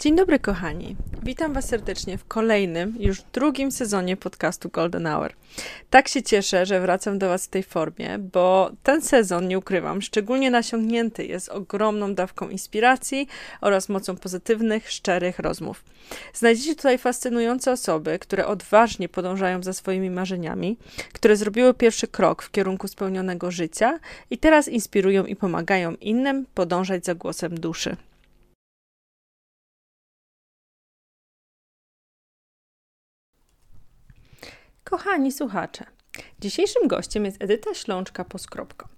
Dzień dobry, kochani. Witam Was serdecznie w kolejnym, już drugim sezonie podcastu Golden Hour. Tak się cieszę, że wracam do Was w tej formie, bo ten sezon, nie ukrywam, szczególnie nasiągnięty jest ogromną dawką inspiracji oraz mocą pozytywnych, szczerych rozmów. Znajdziecie tutaj fascynujące osoby, które odważnie podążają za swoimi marzeniami, które zrobiły pierwszy krok w kierunku spełnionego życia i teraz inspirują i pomagają innym podążać za głosem duszy. Kochani słuchacze, dzisiejszym gościem jest Edyta Ślączka-Poskropko,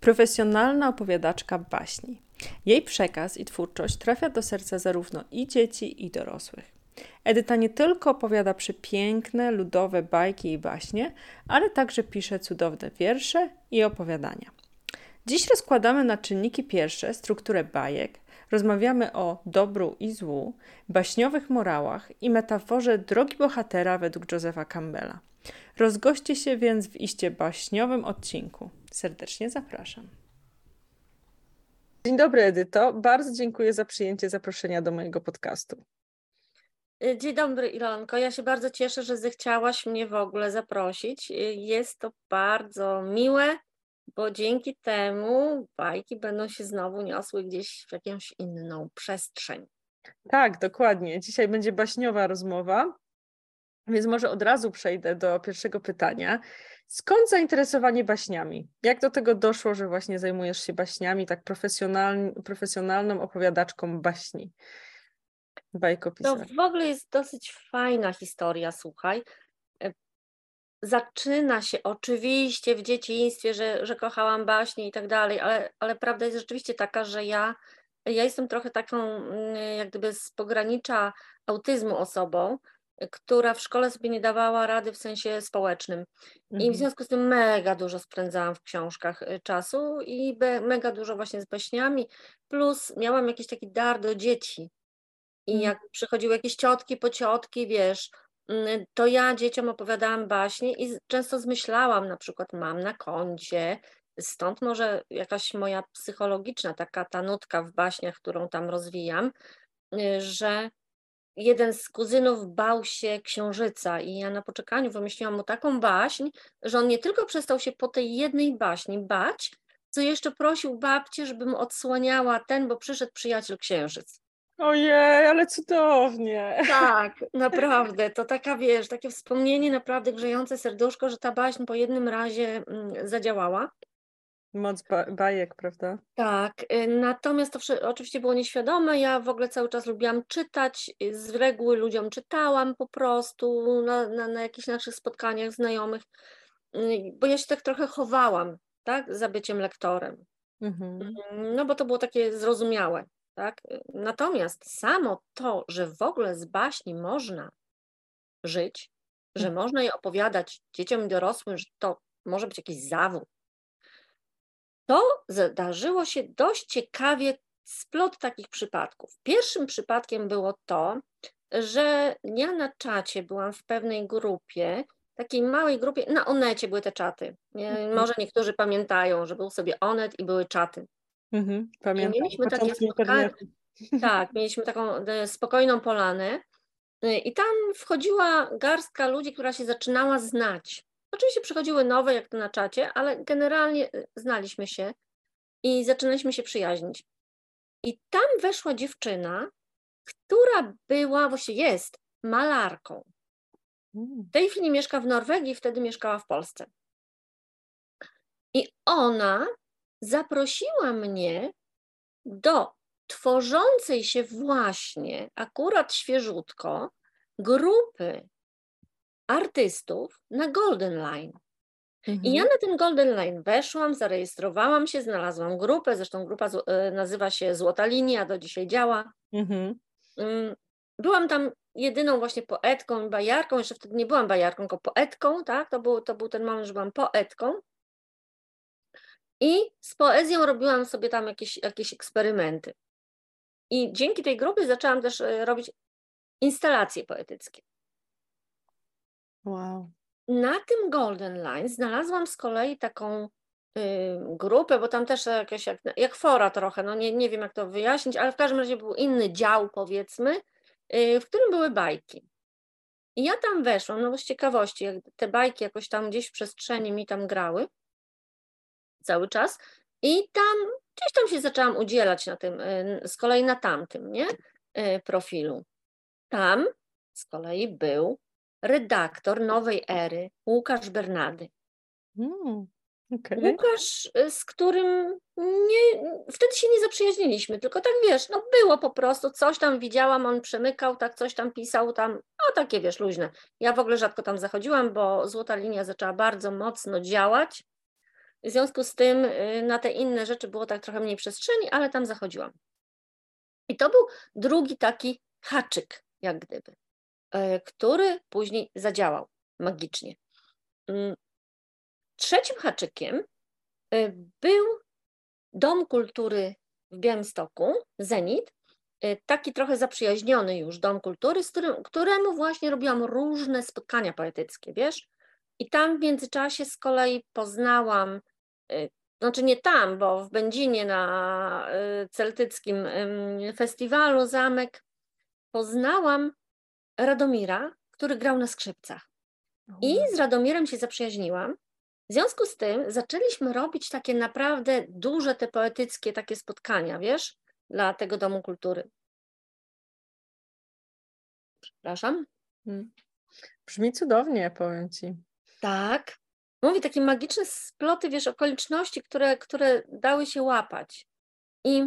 profesjonalna opowiadaczka baśni. Jej przekaz i twórczość trafia do serca zarówno i dzieci, i dorosłych. Edyta nie tylko opowiada przepiękne, ludowe bajki i baśnie, ale także pisze cudowne wiersze i opowiadania. Dziś rozkładamy na czynniki pierwsze strukturę bajek, rozmawiamy o dobru i złu, baśniowych morałach i metaforze drogi bohatera według Josepha Campbella. Rozgoście się więc w iście baśniowym odcinku. Serdecznie zapraszam. Dzień dobry, Edyto. Bardzo dziękuję za przyjęcie zaproszenia do mojego podcastu. Dzień dobry, Ilonko. Ja się bardzo cieszę, że zechciałaś mnie w ogóle zaprosić. Jest to bardzo miłe, bo dzięki temu bajki będą się znowu niosły gdzieś w jakąś inną przestrzeń. Tak, dokładnie. Dzisiaj będzie baśniowa rozmowa. Więc może od razu przejdę do pierwszego pytania. Skąd zainteresowanie baśniami? Jak do tego doszło, że właśnie zajmujesz się baśniami, tak profesjonalną opowiadaczką baśni? To w ogóle jest dosyć fajna historia, słuchaj. E, zaczyna się oczywiście w dzieciństwie, że, że kochałam baśnie i tak dalej, ale, ale prawda jest rzeczywiście taka, że ja, ja jestem trochę taką mm, jak gdyby z pogranicza autyzmu osobą, która w szkole sobie nie dawała rady w sensie społecznym. I w mhm. związku z tym mega dużo spędzałam w książkach y, czasu i mega dużo właśnie z baśniami, plus miałam jakiś taki dar do dzieci. I mhm. jak przychodziły jakieś ciotki po ciotki, wiesz, mm, to ja dzieciom opowiadałam baśnie i często zmyślałam, na przykład mam na koncie, stąd może jakaś moja psychologiczna taka ta nutka w baśniach, którą tam rozwijam, y, że jeden z kuzynów bał się księżyca i ja na poczekaniu wymyśliłam mu taką baśń, że on nie tylko przestał się po tej jednej baśni bać, co jeszcze prosił babcię, żeby mu odsłaniała ten, bo przyszedł przyjaciel księżyc. Ojej, ale cudownie. Tak, naprawdę. To taka, wiesz, takie wspomnienie naprawdę grzejące serduszko, że ta baśń po jednym razie mm, zadziałała. Moc ba bajek, prawda? Tak, y, natomiast to oczywiście było nieświadome. Ja w ogóle cały czas lubiłam czytać. Y, z reguły ludziom czytałam po prostu na, na, na jakichś naszych spotkaniach znajomych, y, bo ja się tak trochę chowałam, tak, za byciem lektorem. Mhm. Mm, no bo to było takie zrozumiałe, tak. Natomiast samo to, że w ogóle z baśni można żyć, że mhm. można je opowiadać dzieciom i dorosłym, że to może być jakiś zawód, to zdarzyło się dość ciekawie splot takich przypadków. Pierwszym przypadkiem było to, że ja na czacie byłam w pewnej grupie, takiej małej grupie, na Onecie były te czaty. Mhm. Może niektórzy pamiętają, że był sobie Onet i były czaty. Mhm, pamiętam. I mieliśmy takie spotkanie. Tak, mieliśmy taką e, spokojną polanę e, i tam wchodziła garstka ludzi, która się zaczynała znać. Oczywiście przychodziły nowe, jak to na czacie, ale generalnie y, znaliśmy się i zaczynaliśmy się przyjaźnić. I tam weszła dziewczyna, która była, właściwie jest, malarką. Mm. W tej chwili mieszka w Norwegii, wtedy mieszkała w Polsce. I ona zaprosiła mnie do tworzącej się właśnie, akurat świeżutko, grupy artystów na Golden Line. Mhm. I ja na ten Golden Line weszłam, zarejestrowałam się, znalazłam grupę, zresztą grupa y, nazywa się Złota Linia, do dzisiaj działa. Mhm. Mm, byłam tam jedyną właśnie poetką i bajarką, jeszcze wtedy nie byłam bajarką, tylko poetką, tak? To był, to był ten moment, że byłam poetką. I z poezją robiłam sobie tam jakieś, jakieś eksperymenty. I dzięki tej grupie zaczęłam też y, robić instalacje poetyckie. Wow. Na tym Golden Line znalazłam z kolei taką y, grupę, bo tam też jakieś jak, jak fora trochę, no nie, nie wiem jak to wyjaśnić, ale w każdym razie był inny dział powiedzmy, y, w którym były bajki. I ja tam weszłam, no bo z ciekawości, jak te bajki jakoś tam gdzieś w przestrzeni mi tam grały cały czas i tam gdzieś tam się zaczęłam udzielać na tym, y, z kolei na tamtym, nie, y, profilu. Tam z kolei był redaktor Nowej Ery, Łukasz Bernady. Mm, okay. Łukasz, y, z którym nie, wtedy się nie zaprzyjaźniliśmy, tylko tak wiesz, no było po prostu, coś tam widziałam, on przemykał, tak coś tam pisał, tam, no takie wiesz, luźne. Ja w ogóle rzadko tam zachodziłam, bo Złota Linia zaczęła bardzo mocno działać, w związku z tym y, na te inne rzeczy było tak trochę mniej przestrzeni, ale tam zachodziłam. I to był drugi taki haczyk, jak gdyby. E, który później zadziałał magicznie. Mm, trzecim haczykiem e, był Dom Kultury w Białymstoku, Zenit, e, taki trochę zaprzyjaźniony już Dom Kultury, z którym, któremu właśnie robiłam różne spotkania poetyckie, wiesz? I tam w międzyczasie z kolei poznałam, znaczy nie tam, bo w Będzinie na celtyckim festiwalu Zamek poznałam Radomira, który grał na skrzypcach. I z Radomirem się zaprzyjaźniłam. W związku z tym zaczęliśmy robić takie naprawdę duże, te poetyckie takie spotkania, wiesz, dla tego Domu Kultury. Przepraszam. Hmm. Brzmi cudownie, powiem Ci. Tak. Mówi takie magiczne sploty, wiesz, okoliczności, które, które dały się łapać. I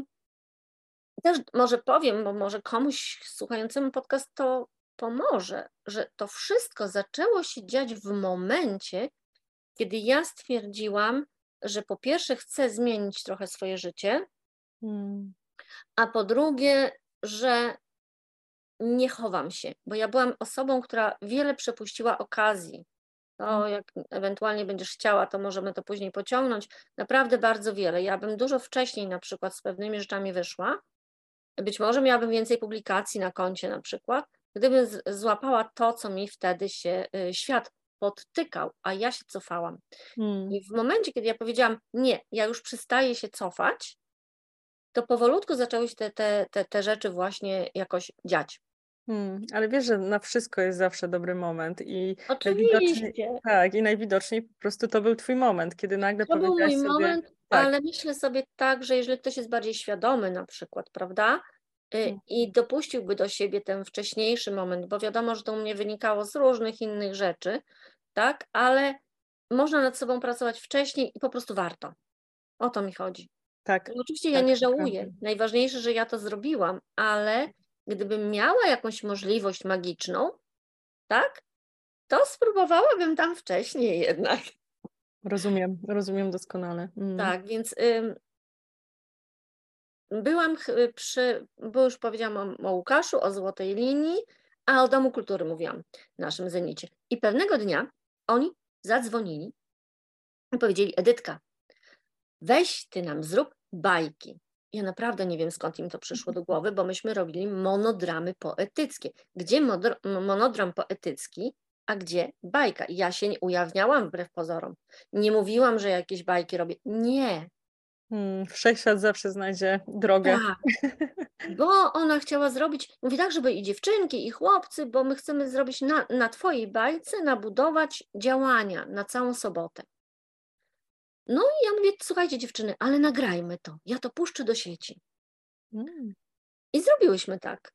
też może powiem, bo może komuś słuchającemu podcast to pomoże, że to wszystko zaczęło się dziać w momencie, kiedy ja stwierdziłam, że po pierwsze chcę zmienić trochę swoje życie, hmm. a po drugie, że nie chowam się, bo ja byłam osobą, która wiele przepuściła okazji. To hmm. jak ewentualnie będziesz chciała, to możemy to później pociągnąć. Naprawdę bardzo wiele. Ja bym dużo wcześniej na przykład z pewnymi rzeczami wyszła. Być może miałabym więcej publikacji na koncie na przykład, gdybym złapała to, co mi wtedy się y, świat podtykał, a ja się cofałam. Hmm. I w momencie, kiedy ja powiedziałam, nie, ja już przestaję się cofać, to powolutku zaczęły się te, te, te, te rzeczy właśnie jakoś dziać. Hmm, ale wiesz, że na wszystko jest zawsze dobry moment i Oczywiście. tak, i najwidoczniej po prostu to był twój moment, kiedy nagle to powiedziałaś był mój sobie, moment, tak. ale myślę sobie tak, że jeżeli ktoś jest bardziej świadomy na przykład, prawda. I dopuściłby do siebie ten wcześniejszy moment, bo wiadomo, że to u mnie wynikało z różnych innych rzeczy, tak, ale można nad sobą pracować wcześniej i po prostu warto. O to mi chodzi. Tak. No oczywiście tak, ja nie żałuję. Tak. Najważniejsze, że ja to zrobiłam, ale gdybym miała jakąś możliwość magiczną, tak, to spróbowałabym tam wcześniej jednak. Rozumiem, rozumiem doskonale. Mm. Tak, więc byłam przy, bo już powiedziałam o, o Łukaszu, o Złotej Linii, a o Domu Kultury mówiłam, naszym Zenicie. I pewnego dnia oni zadzwonili i powiedzieli, Edytka, weź ty nam zrób bajki. Ja naprawdę nie wiem, skąd im to przyszło do głowy, bo myśmy robili monodramy poetyckie. Gdzie monodram poetycki, a gdzie bajka? Ja się nie ujawniałam wbrew pozorom. Nie mówiłam, że jakieś bajki robię. Nie, Hmm, wszechświat zawsze znajdzie drogę. Tak, bo ona chciała zrobić, mówi tak, żeby i dziewczynki, i chłopcy, bo my chcemy zrobić na, na Twojej bajce, nabudować działania na całą sobotę. No i ja mówię, słuchajcie dziewczyny, ale nagrajmy to, ja to puszczę do sieci. Hmm. I zrobiłyśmy tak.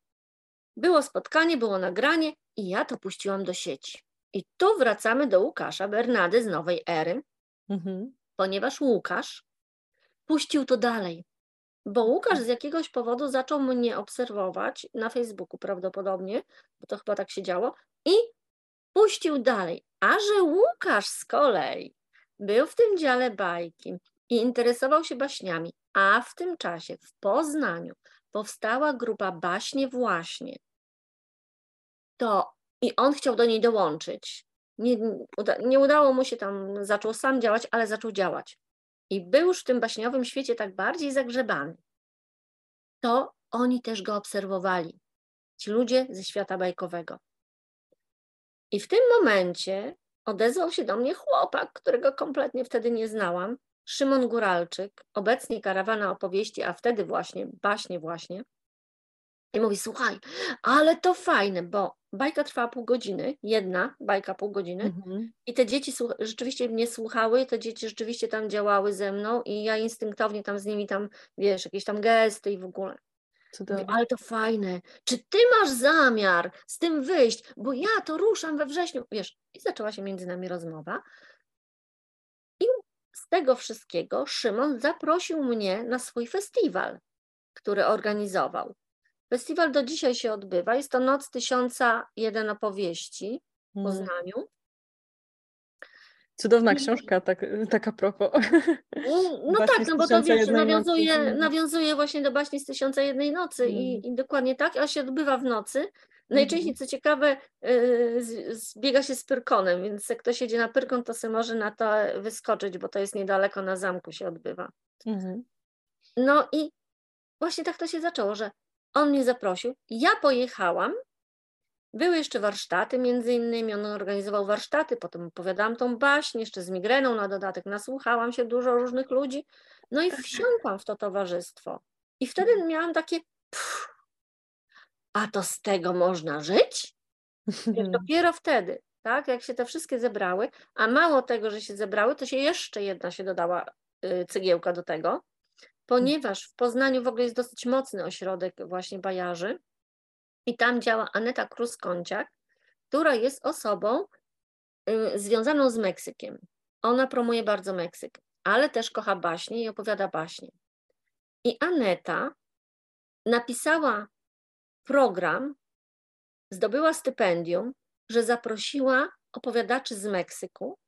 Było spotkanie, było nagranie i ja to puściłam do sieci. I tu wracamy do Łukasza Bernady z Nowej Ery, mhm. ponieważ Łukasz puścił to dalej. Bo Łukasz z jakiegoś powodu zaczął mnie obserwować na Facebooku prawdopodobnie, bo to chyba tak się działo, i puścił dalej. A że Łukasz z kolei był w tym dziale bajki i interesował się baśniami, a w tym czasie w Poznaniu powstała grupa Baśnie Właśnie, to i on chciał do niej dołączyć. Nie, nie udało mu się tam, zaczął sam działać, ale zaczął działać. I był już w tym baśniowym świecie tak bardziej zagrzebany. To oni też go obserwowali. Ci ludzie ze świata bajkowego. I w tym momencie odezwał się do mnie chłopak, którego kompletnie wtedy nie znałam, Szymon Góralczyk, obecnie karawana opowieści, a wtedy właśnie, baśnie właśnie. I mówi, słuchaj, ale to fajne, bo bajka trwała pół godziny, jedna bajka pół godziny mhm. i te dzieci rzeczywiście mnie słuchały, te dzieci rzeczywiście tam działały ze mną i ja instynktownie tam z nimi tam, wiesz, jakieś tam gesty i w ogóle. Ale to fajne. Czy ty masz zamiar z tym wyjść? Bo ja to ruszam we wrześniu. Wiesz, i zaczęła się między nami rozmowa. I z tego wszystkiego Szymon zaprosił mnie na swój festiwal, który organizował. Festiwal do dzisiaj się odbywa. Jest to Noc Tysiąca Jeden Opowieści w hmm. Poznaniu. Cudowna książka, tak, tak a propos. No, no tak, no bo to wiesz, nawiązuje, nawiązuje właśnie do baśni z Tysiąca Jednej Nocy mm. i, i, dokładnie tak, a się odbywa w nocy. Najczęściej, co ciekawe, yy, zbiega się z Pyrkonem, więc jak ktoś jedzie na Pyrkon, to sobie może na to wyskoczyć, bo to jest niedaleko na zamku się odbywa. Mm. No i właśnie tak to się zaczęło, że on mnie zaprosił, ja pojechałam, były jeszcze warsztaty między innymi, on organizował warsztaty, potem opowiadałam tą baśń, jeszcze z migreną na dodatek, nasłuchałam się dużo różnych ludzi, no i wsiąkłam w to towarzystwo. I wtedy mhm. miałam takie, pff, a to z tego można żyć? Dopiero wtedy, tak, jak się te wszystkie zebrały, a mało tego, że się zebrały, to się jeszcze jedna się dodała y, cegiełka do tego, ponieważ w Poznaniu w ogóle jest dosyć mocny ośrodek właśnie bajarzy i tam działa Aneta Krus-Kąciak, która jest osobą y, związaną z Meksykiem. Ona promuje bardzo Meksyk, ale też kocha baśnie i opowiada baśnie. I Aneta napisała program, zdobyła stypendium, że zaprosiła opowiadaczy z Meksyku,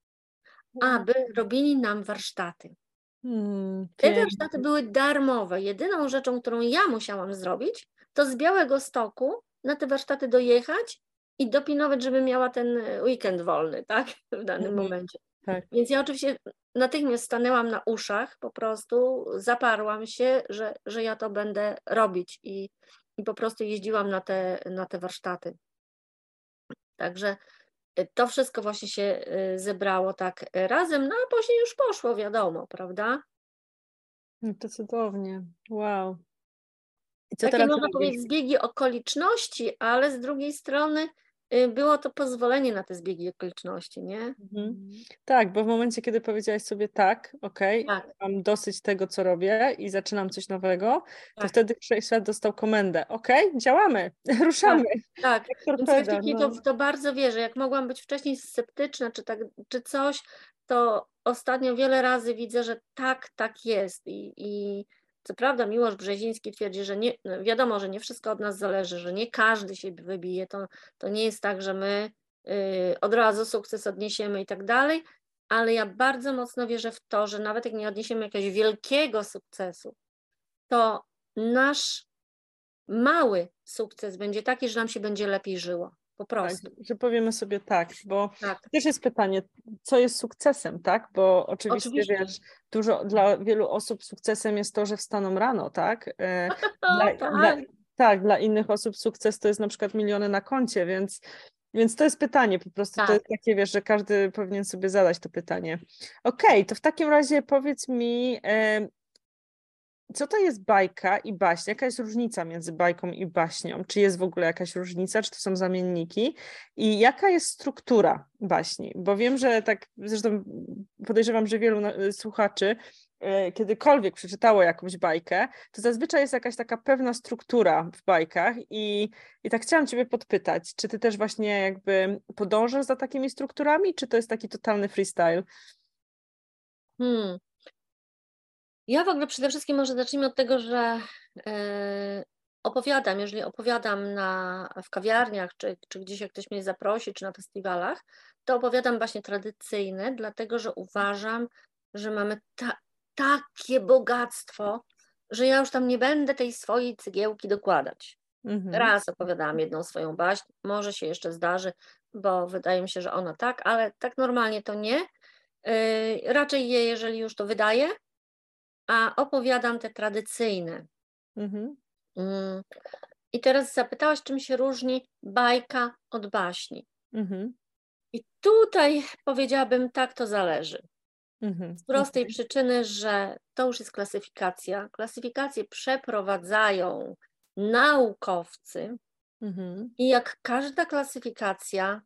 aby robili nam warsztaty. Hmm, Te warsztaty były darmowe. Jedyną rzeczą, którą ja musiałam zrobić, to z Białego Stoku na te warsztaty dojechać i dopinować, żeby miała ten weekend wolny, tak? W danym mhm. momencie. Tak. Więc ja oczywiście natychmiast stanęłam na uszach, po prostu zaparłam się, że, że ja to będę robić i, i po prostu jeździłam na te, na te warsztaty. Także to wszystko właśnie się y, zebrało tak razem, no a później już poszło, wiadomo, prawda? No to cudownie, wow. I co Takie teraz można powiedzieć zbiegi okoliczności, ale z drugiej strony Y, było to pozwolenie na te zbiegi okoliczności, nie? Mhm. Tak, bo w momencie, kiedy powiedziałaś sobie tak, okej, okay, tak. mam dosyć tego, co robię i zaczynam coś nowego, tak. to wtedy Wszechświat dostał komendę, okej, okay, działamy, ruszamy. Tak, tak. Więc no. to, to bardzo wierzę. Jak mogłam być wcześniej sceptyczna, czy, tak, czy coś, to ostatnio wiele razy widzę, że tak, tak jest i, i co prawda Miłosz Brzeziński twierdzi, że nie, no wiadomo, że nie wszystko od nas zależy, że nie każdy się wybije, to, to nie jest tak, że my y, od razu sukces odniesiemy i tak dalej, ale ja bardzo mocno wierzę w to, że nawet jak nie odniesiemy jakiegoś wielkiego sukcesu, to nasz mały sukces będzie taki, że nam się będzie lepiej żyło. Po tak, prostu. Tak, że powiemy sobie tak, bo tak. też jest pytanie, co jest sukcesem, tak? Bo oczywiście, oczywiście, wiesz, dużo dla wielu osób sukcesem jest to, że wstaną rano, tak? E, dla, tak. Dla, tak, dla innych osób sukces to jest na przykład miliony na koncie, więc więc to jest pytanie, po prostu tak. to jest takie, wiesz, że każdy powinien sobie zadać to pytanie. Okej, okay, to w takim razie powiedz mi, co to jest bajka i baśń? Jaka jest różnica między bajką i baśnią? Czy jest w ogóle jakaś różnica, czy to są zamienniki? I jaka jest struktura baśni? Bo wiem, że tak, zresztą podejrzewam, że wielu słuchaczy e, kiedykolwiek przeczytało jakąś bajkę, to zazwyczaj jest jakaś taka pewna struktura w bajkach i, i tak chciałam Ciebie podpytać, czy Ty też właśnie jakby podążasz za takimi strukturami, czy to jest taki totalny freestyle? Hmm. Ja w ogóle przede wszystkim może zacznijmy od tego, że yy, opowiadam, jeżeli opowiadam na, w kawiarniach, czy, czy gdzieś jak ktoś mnie zaprosi, czy na festiwalach, to opowiadam właśnie tradycyjne, dlatego że uważam, że mamy ta, takie bogactwo, że ja już tam nie będę tej swojej cygiełki dokładać. Mhm. Raz opowiadałam jedną swoją baśń, może się jeszcze zdarzy, bo wydaje mi się, że ona tak, ale tak normalnie to nie. Yy, raczej je, jeżeli już to wydaję, a opowiadam te tradycyjne. Mhm. Yy. I teraz zapytałaś, czym się różni bajka od baśni. Mhm. I tutaj powiedziałabym, tak to zależy. Mhm. Z prostej okay. przyczyny, że to już jest klasyfikacja. Klasyfikacje przeprowadzają naukowcy mhm. i jak każda klasyfikacja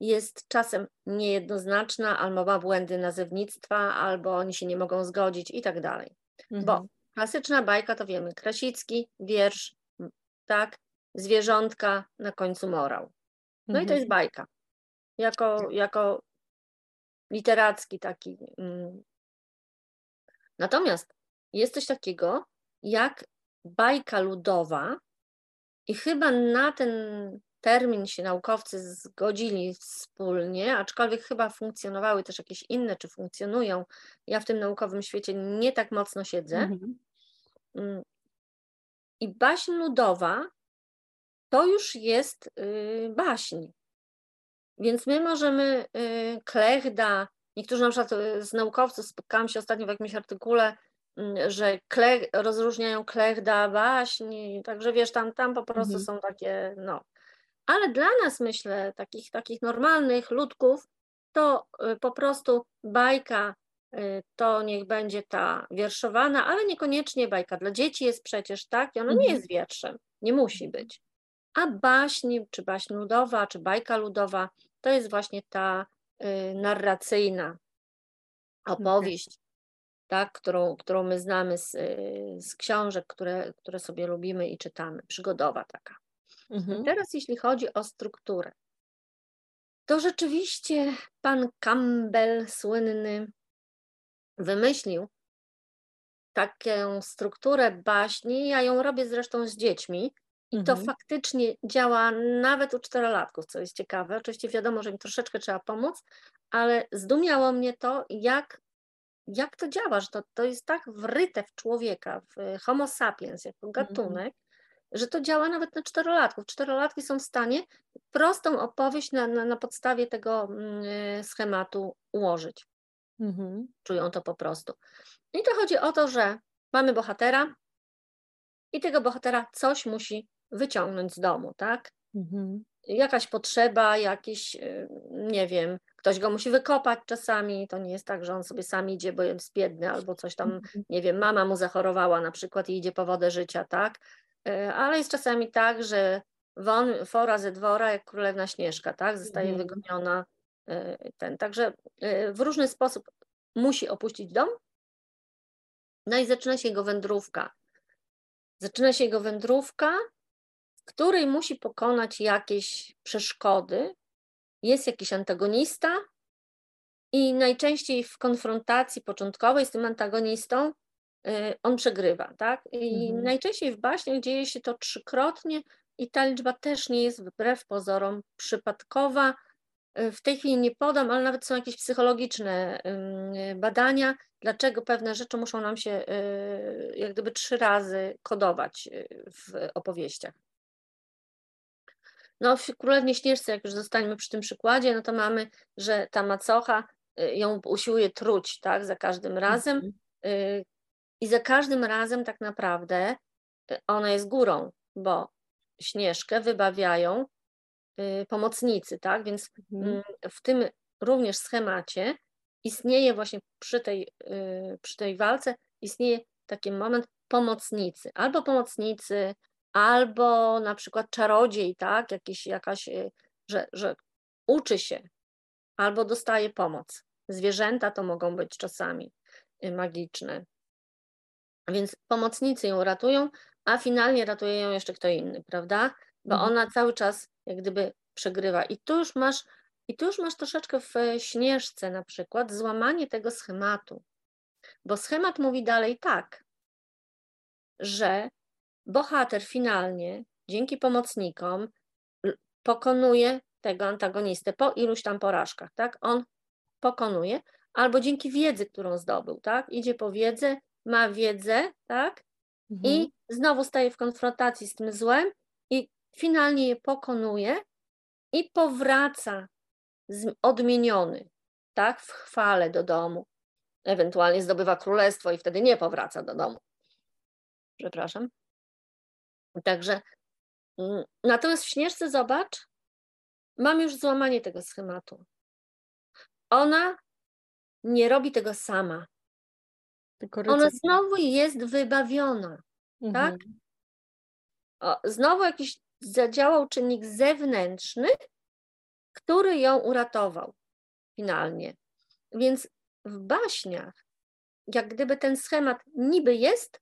jest czasem niejednoznaczna, albo ma błędy nazewnictwa, albo oni się nie mogą zgodzić i tak dalej. Mhm. Bo klasyczna bajka to wiemy, Krasicki, wiersz, tak, zwierzątka, na końcu morał. No i to jest bajka. Jako, jako literacki taki. Mm. Natomiast jest coś takiego jak bajka ludowa i chyba na ten termin się naukowcy zgodzili wspólnie, aczkolwiek chyba funkcjonowały też jakieś inne, czy funkcjonują. Ja w tym naukowym świecie nie tak mocno siedzę. Mhm. Mm. I baśń ludowa to już jest y, baśń. Więc my możemy y, klechda, niektórzy na przykład y, z naukowców, spotkałam się ostatnio w jakimś artykule, mm, że klech, rozróżniają klechda, baśń, także wiesz, tam, tam po prostu mhm. są takie, no. Ale dla nas, myślę, takich, takich normalnych ludków, to y, po prostu bajka to niech będzie ta wierszowana, ale niekoniecznie bajka. Dla dzieci jest przecież tak i ona nie mhm. jest wierszem, nie musi być. A baśń, czy baśń ludowa, czy bajka ludowa, to jest właśnie ta y, narracyjna opowieść, okay. tak, którą, którą my znamy z, y, z książek, które, które sobie lubimy i czytamy, przygodowa taka. Mhm. Teraz jeśli chodzi o strukturę, to rzeczywiście pan Campbell słynny wymyślił taką strukturę baśni. Ja ją robię zresztą z dziećmi. I to mhm. faktycznie działa nawet u czterolatków, co jest ciekawe. Oczywiście wiadomo, że im troszeczkę trzeba pomóc, ale zdumiało mnie to, jak, jak to działa, że to, to jest tak wryte w człowieka, w homo sapiens jako mhm. Że to działa nawet na czterolatków. Czterolatki są w stanie prostą opowieść na, na, na podstawie tego mm, schematu ułożyć. Mhm. Czują to po prostu. I to chodzi o to, że mamy bohatera i tego bohatera coś musi wyciągnąć z domu, tak? Mhm. Jakaś potrzeba, jakiś, y, nie wiem, ktoś go musi wykopać czasami. To nie jest tak, że on sobie sam idzie, bo jest biedny albo coś tam, mhm. nie wiem, mama mu zachorowała na przykład i idzie po wodę życia, tak? Y, ale jest czasami tak, że won, fora ze dwora, jak królewna Śnieżka, tak? Zostaje mhm. wygoniona y, ten. Także w różny sposób musi opuścić dom. No i zaczyna się jego wędrówka. Zaczyna się jego wędrówka w której musi pokonać jakieś przeszkody, jest jakiś antagonista i najczęściej w konfrontacji początkowej z tym antagonistą on przegrywa, tak? I mhm. najczęściej w baśniach dzieje się to trzykrotnie i ta liczba też nie jest wbrew pozorom przypadkowa. Y, w tej chwili nie podam, ale nawet są jakieś psychologiczne badania, dlaczego pewne rzeczy muszą nam się y, jak gdyby trzy razy kodować w opowieściach. No w Królewnie Śnieżce, jak już zostaniemy przy tym przykładzie, no to mamy, że ta macocha y, ją usiłuje truć, tak, za każdym razem y, i za każdym razem tak naprawdę y, ona jest górą, bo Śnieżkę wybawiają pomocnicy, tak, więc mhm. mm, w tym również schemacie istnieje właśnie przy tej, przy tej walce, istnieje taki moment pomocnicy, albo pomocnicy, albo na przykład czarodziej, tak, Jakiś, jakaś, y, że, że uczy się, albo dostaje pomoc. Zwierzęta to mogą być czasami y, magiczne. Więc pomocnicy ją ratują, a finalnie ratuje ją jeszcze kto inny, prawda? Bo mhm. ona cały czas jak gdyby przegrywa. I tu już masz, i tu już masz troszeczkę w śnieżce na przykład złamanie tego schematu. Bo schemat mówi dalej tak, że bohater finalnie dzięki pomocnikom pokonuje tego antagonistę po iluś tam porażkach, tak? On pokonuje, albo dzięki wiedzy, którą zdobył, tak? Idzie po wiedzę, ma wiedzę, tak? Mhm. I znowu staje w konfrontacji z tym złem i finalnie je pokonuje i powraca odmieniony, tak? W chwale do domu. Ewentualnie zdobywa królestwo i wtedy nie powraca do domu. Przepraszam. Także mm, natomiast w Śnieżce zobacz, mam już złamanie tego schematu. Ona nie robi tego sama. Ona znowu jest wybawiona, tak? mhm. tak? O, znowu jakiś zadziałał czynnik zewnętrzny, który ją uratował finalnie. Więc w baśniach, jak gdyby ten schemat niby jest,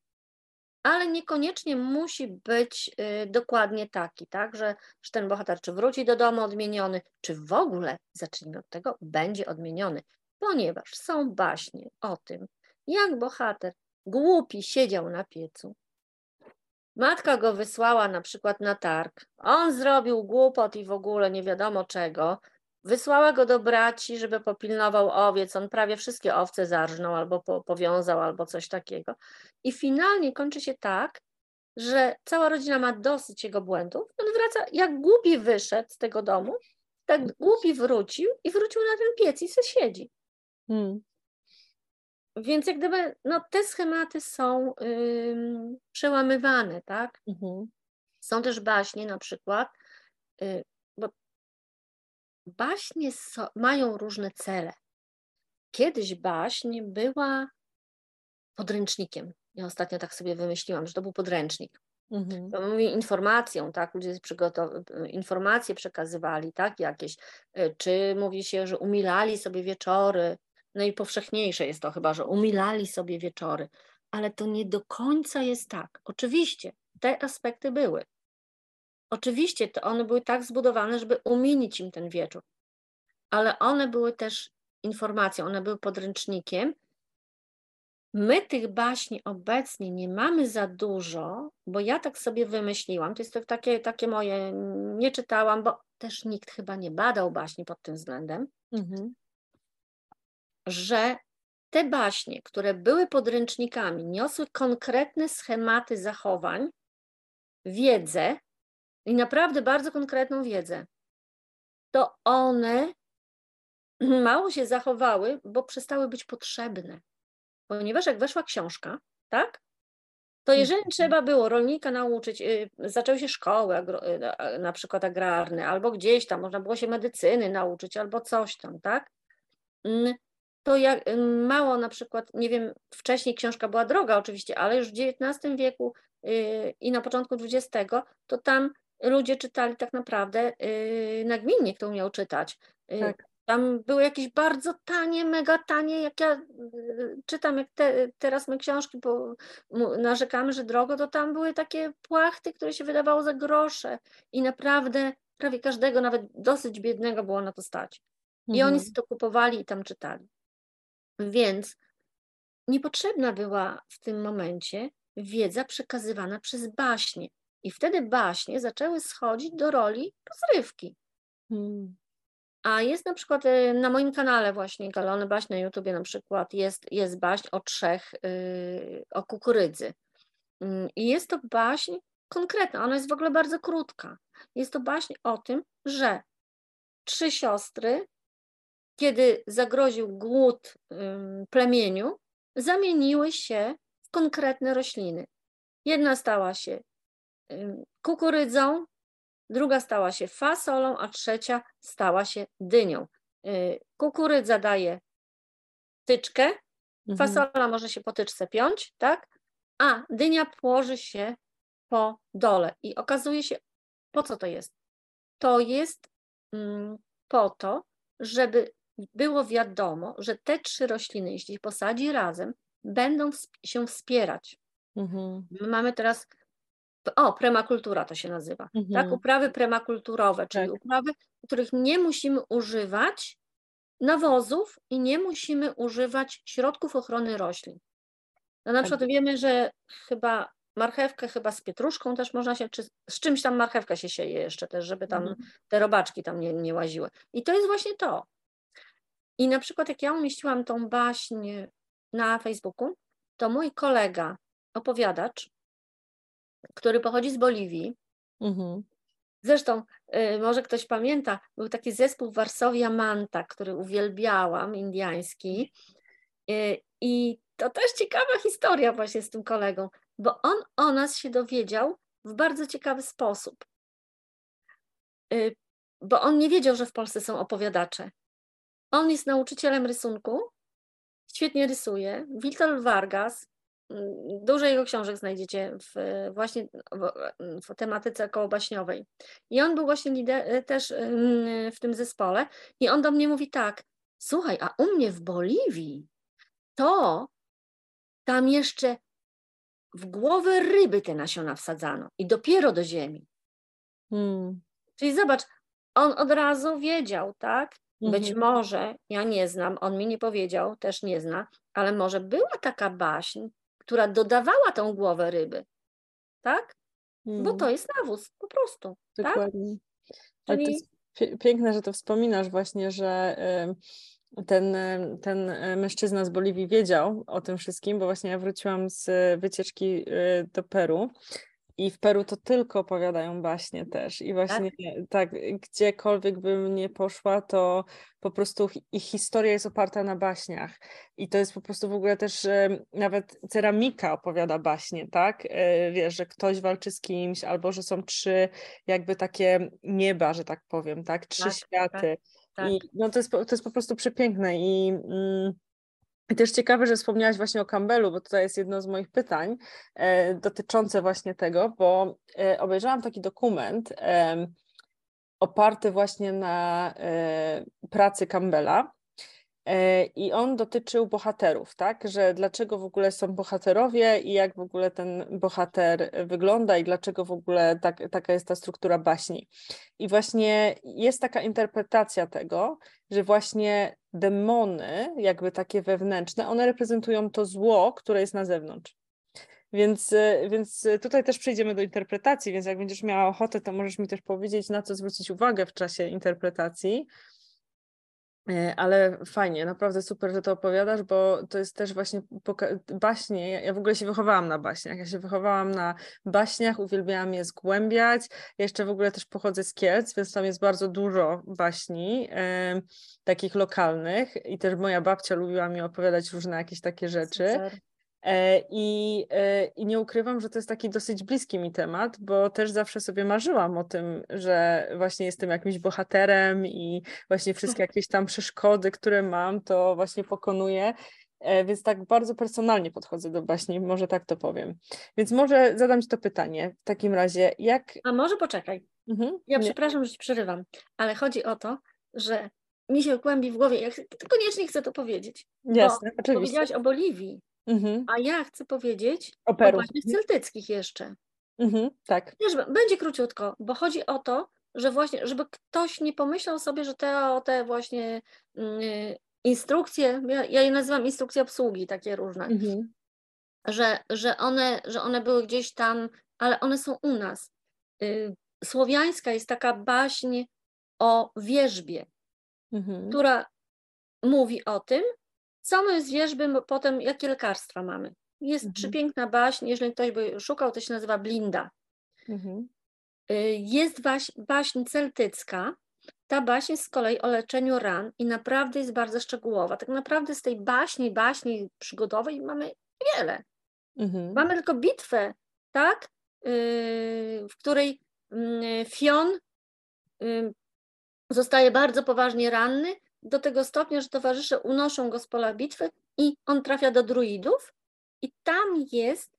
ale niekoniecznie musi być y, dokładnie taki, tak, że, że ten bohater czy wróci do domu odmieniony, czy w ogóle, zacznijmy od tego, będzie odmieniony, ponieważ są baśnie o tym, jak bohater głupi siedział na piecu. Matka go wysłała na przykład na targ. On zrobił głupot i w ogóle nie wiadomo czego. Wysłała go do braci, żeby popilnował owiec. On prawie wszystkie owce zarżnął albo po, powiązał, albo coś takiego. I finalnie kończy się tak, że cała rodzina ma dosyć jego błędów. On wraca, jak głupi wyszedł z tego domu, tak głupi wrócił i wrócił na ten piec i se siedzi. Hmm. Więc jak gdyby no, te schematy są przełamywane, tak? Mhm. Są też baśnie na przykład, y, bo baśnie so, mają różne cele. Kiedyś baśń była podręcznikiem. Ja ostatnio tak sobie wymyśliłam, że to był podręcznik. Mhm. To informacją, tak? Ludzie informacje przekazywali, tak? Jakieś. Y, czy mówi się, że umilali sobie wieczory, najpowszechniejsze jest to chyba, że umilali sobie wieczory, ale to nie do końca jest tak. Oczywiście te aspekty były. Oczywiście to one były tak zbudowane, żeby umilić im ten wieczór, ale one były też informacją, one były podręcznikiem. My tych baśni obecnie nie mamy za dużo, bo ja tak sobie wymyśliłam, to jest to takie, takie moje, nie czytałam, bo też nikt chyba nie badał baśni pod tym względem. Mhm że te baśnie, które były podręcznikami, niosły konkretne schematy zachowań, wiedzę i naprawdę bardzo konkretną wiedzę, to one mało się zachowały, bo przestały być potrzebne. Ponieważ jak weszła książka, tak? To jeżeli mhm. trzeba było rolnika nauczyć, y, zaczęły się szkoły, y, na przykład agrarne, albo gdzieś tam można było się medycyny nauczyć, albo coś tam, tak? To jak mało na przykład, nie wiem, wcześniej książka była droga oczywiście, ale już w XIX wieku yy, i na początku XX, to tam ludzie czytali tak naprawdę yy, nagminnie, kto umiał czytać. Yy, tak. Tam były jakieś bardzo tanie, mega tanie, jak ja czytam, jak te, teraz my książki bo narzekamy, że drogo, to tam były takie płachty, które się wydawało za grosze i naprawdę prawie każdego, nawet dosyć biednego było na to stać. I mhm. oni sobie to kupowali i tam czytali. Więc niepotrzebna była w tym momencie wiedza przekazywana przez baśnie. I wtedy baśnie zaczęły schodzić do roli rozrywki. Hmm. A jest na przykład y, na moim kanale właśnie Galony Baś na YouTubie na przykład jest, jest baśń o trzech, yy, o kukurydzy. Yy, I jest to baśń konkretna, ona jest w ogóle bardzo krótka. Jest to baśń o tym, że trzy siostry kiedy zagroził głód plemieniu, zamieniły się w konkretne rośliny. Jedna stała się kukurydzą, druga stała się fasolą, a trzecia stała się dynią. Y, kukurydza daje tyczkę, mhm. fasola może się po tyczce piąć, tak? A dynia płoży się po dole. I okazuje się, po co to jest? To jest po to, żeby było wiadomo, że te trzy rośliny, jeśli posadzi razem, będą się wspierać. Mhm. My mamy teraz, o, premakultura to się nazywa, tak? mhm. tak? Uprawy premakulturowe, czyli tak. uprawy, których nie musimy używać nawozów i nie musimy używać środków ochrony roślin. No na tak. przykład wiemy, że chyba marchewkę chyba z pietruszką też można się, czy z czymś tam marchewka się sieje jeszcze też, żeby tam mm. te robaczki tam nie, nie łaziły. I to jest właśnie to. I na przykład jak ja umieściłam tą baśń na Facebooku, to mój kolega, opowiadacz, który pochodzi z Boliwii, mm-hmm. Zresztą, y, może ktoś pamięta, był taki zespół w Warszawie Manta, który uwielbiałam, indiański. Y, I to też ciekawa historia właśnie z tym kolegą, bo on o nas się dowiedział w bardzo ciekawy sposób. Y, bo on nie wiedział, że w Polsce są opowiadacze. On jest nauczycielem rysunku, świetnie rysuje. Witold Vargas, mm, dużo jego książek znajdziecie w, właśnie w, w tematyce kołobaśniowej. I on był właśnie lider, też mm, w tym zespole. I on do mnie mówi tak, słuchaj, a u mnie w Boliwii to tam jeszcze w głowę ryby te nasiona wsadzano i dopiero do ziemi. Hmm. Czyli zobacz, on od razu wiedział, tak? Być mhm. może, ja nie znam, on mi nie powiedział, też nie zna, ale może była taka baśń, która dodawała tą głowę ryby, tak? Hmm. Bo to hmm. jest nawóz, po prostu. Tak? Dokładnie. Tak? To jest piękne, że to wspominasz właśnie, że ten, ten mężczyzna z Boliwii wiedział o tym wszystkim, bo właśnie ja wróciłam z wycieczki y, do Peru i w Peru to tylko opowiadają baśnie też. I właśnie tak, tak gdziekolwiek bym nie poszła, to po prostu ich historia jest oparta na baśniach. I to jest po prostu w ogóle też nawet ceramika opowiada baśnie, tak? E, wiesz, że ktoś walczy z kimś, albo że są trzy jakby takie nieba, że tak powiem, tak? Trzy tak, światy. Tak, I tak. no to jest, to jest po prostu przepiękne i mm, i też ciekawe, że wspomniałaś właśnie o Campbellu, bo tutaj jest jedno z moich pytań e, dotyczące właśnie tego, bo e, obejrzałam taki dokument e, oparty właśnie na e, pracy Campbella E, I on dotyczył bohaterów, tak? Że dlaczego w ogóle są bohaterowie i jak w ogóle ten bohater wygląda i dlaczego w ogóle tak, taka jest ta struktura baśni. I właśnie jest taka interpretacja tego, że właśnie demony, jakby takie wewnętrzne, one reprezentują to zło, które jest na zewnątrz. Więc, e, więc tutaj też przejdziemy do interpretacji, więc jak będziesz miała ochotę, to możesz mi też powiedzieć, na co zwrócić uwagę w czasie interpretacji. E, ale fajnie, naprawdę super, że to opowiadasz, bo to jest też właśnie baśnie. Ja w ogóle się wychowałam na baśniach. Ja się wychowałam na baśniach, uwielbiałam je zgłębiać. Ja jeszcze w ogóle też pochodzę z Kielc, więc tam jest bardzo dużo baśni, takich lokalnych. I też moja babcia lubiła mi opowiadać różne jakieś takie rzeczy. Super. E, I, e, I nie ukrywam, że to jest taki dosyć bliski mi temat, bo też zawsze sobie marzyłam o tym, że właśnie jestem jakimś bohaterem i właśnie wszystkie jakieś tam przeszkody, które mam, to właśnie pokonuję. E, więc tak bardzo personalnie podchodzę do baśni, może tak to powiem. Więc może zadam Ci to pytanie w takim razie, jak... A może poczekaj. Mhm. Ja nie. przepraszam, że Ci przerywam, ale chodzi o to, że mi się kłębi w głowie, ja koniecznie chcę to powiedzieć. Jasne, oczywiście. Powiedziałaś o Boliwii. Mhm. A ja chcę powiedzieć o, o celtyckich jeszcze. Mhm, tak. Wiesz, będzie króciutko, bo chodzi o to, że właśnie, żeby ktoś nie pomyślał sobie, że te, te właśnie y, instrukcje, ja, ja je nazywam instrukcje obsługi, takie różne, mhm. że, że, one, że one były gdzieś tam, ale one są u nas. Y, słowiańska jest taka baśń o wierzbie, mhm. która mówi o tym, co my z wierzby potem, jakie lekarstwa mamy? Jest mhm. przepiękna baśń, jeżeli ktoś by szukał, to się nazywa Blinda. Mhm. Y, jest baśń, baśń celtycka. Ta baśń z kolei o leczeniu ran i naprawdę jest bardzo szczegółowa. Tak naprawdę z tej baśni, baśni przygodowej mamy wiele. Mhm. Mamy tylko bitwę, tak? Y, w której mm, Fion y, zostaje bardzo poważnie ranny, do tego stopnia, że towarzysze unoszą go z pola bitwy i on trafia do druidów i tam jest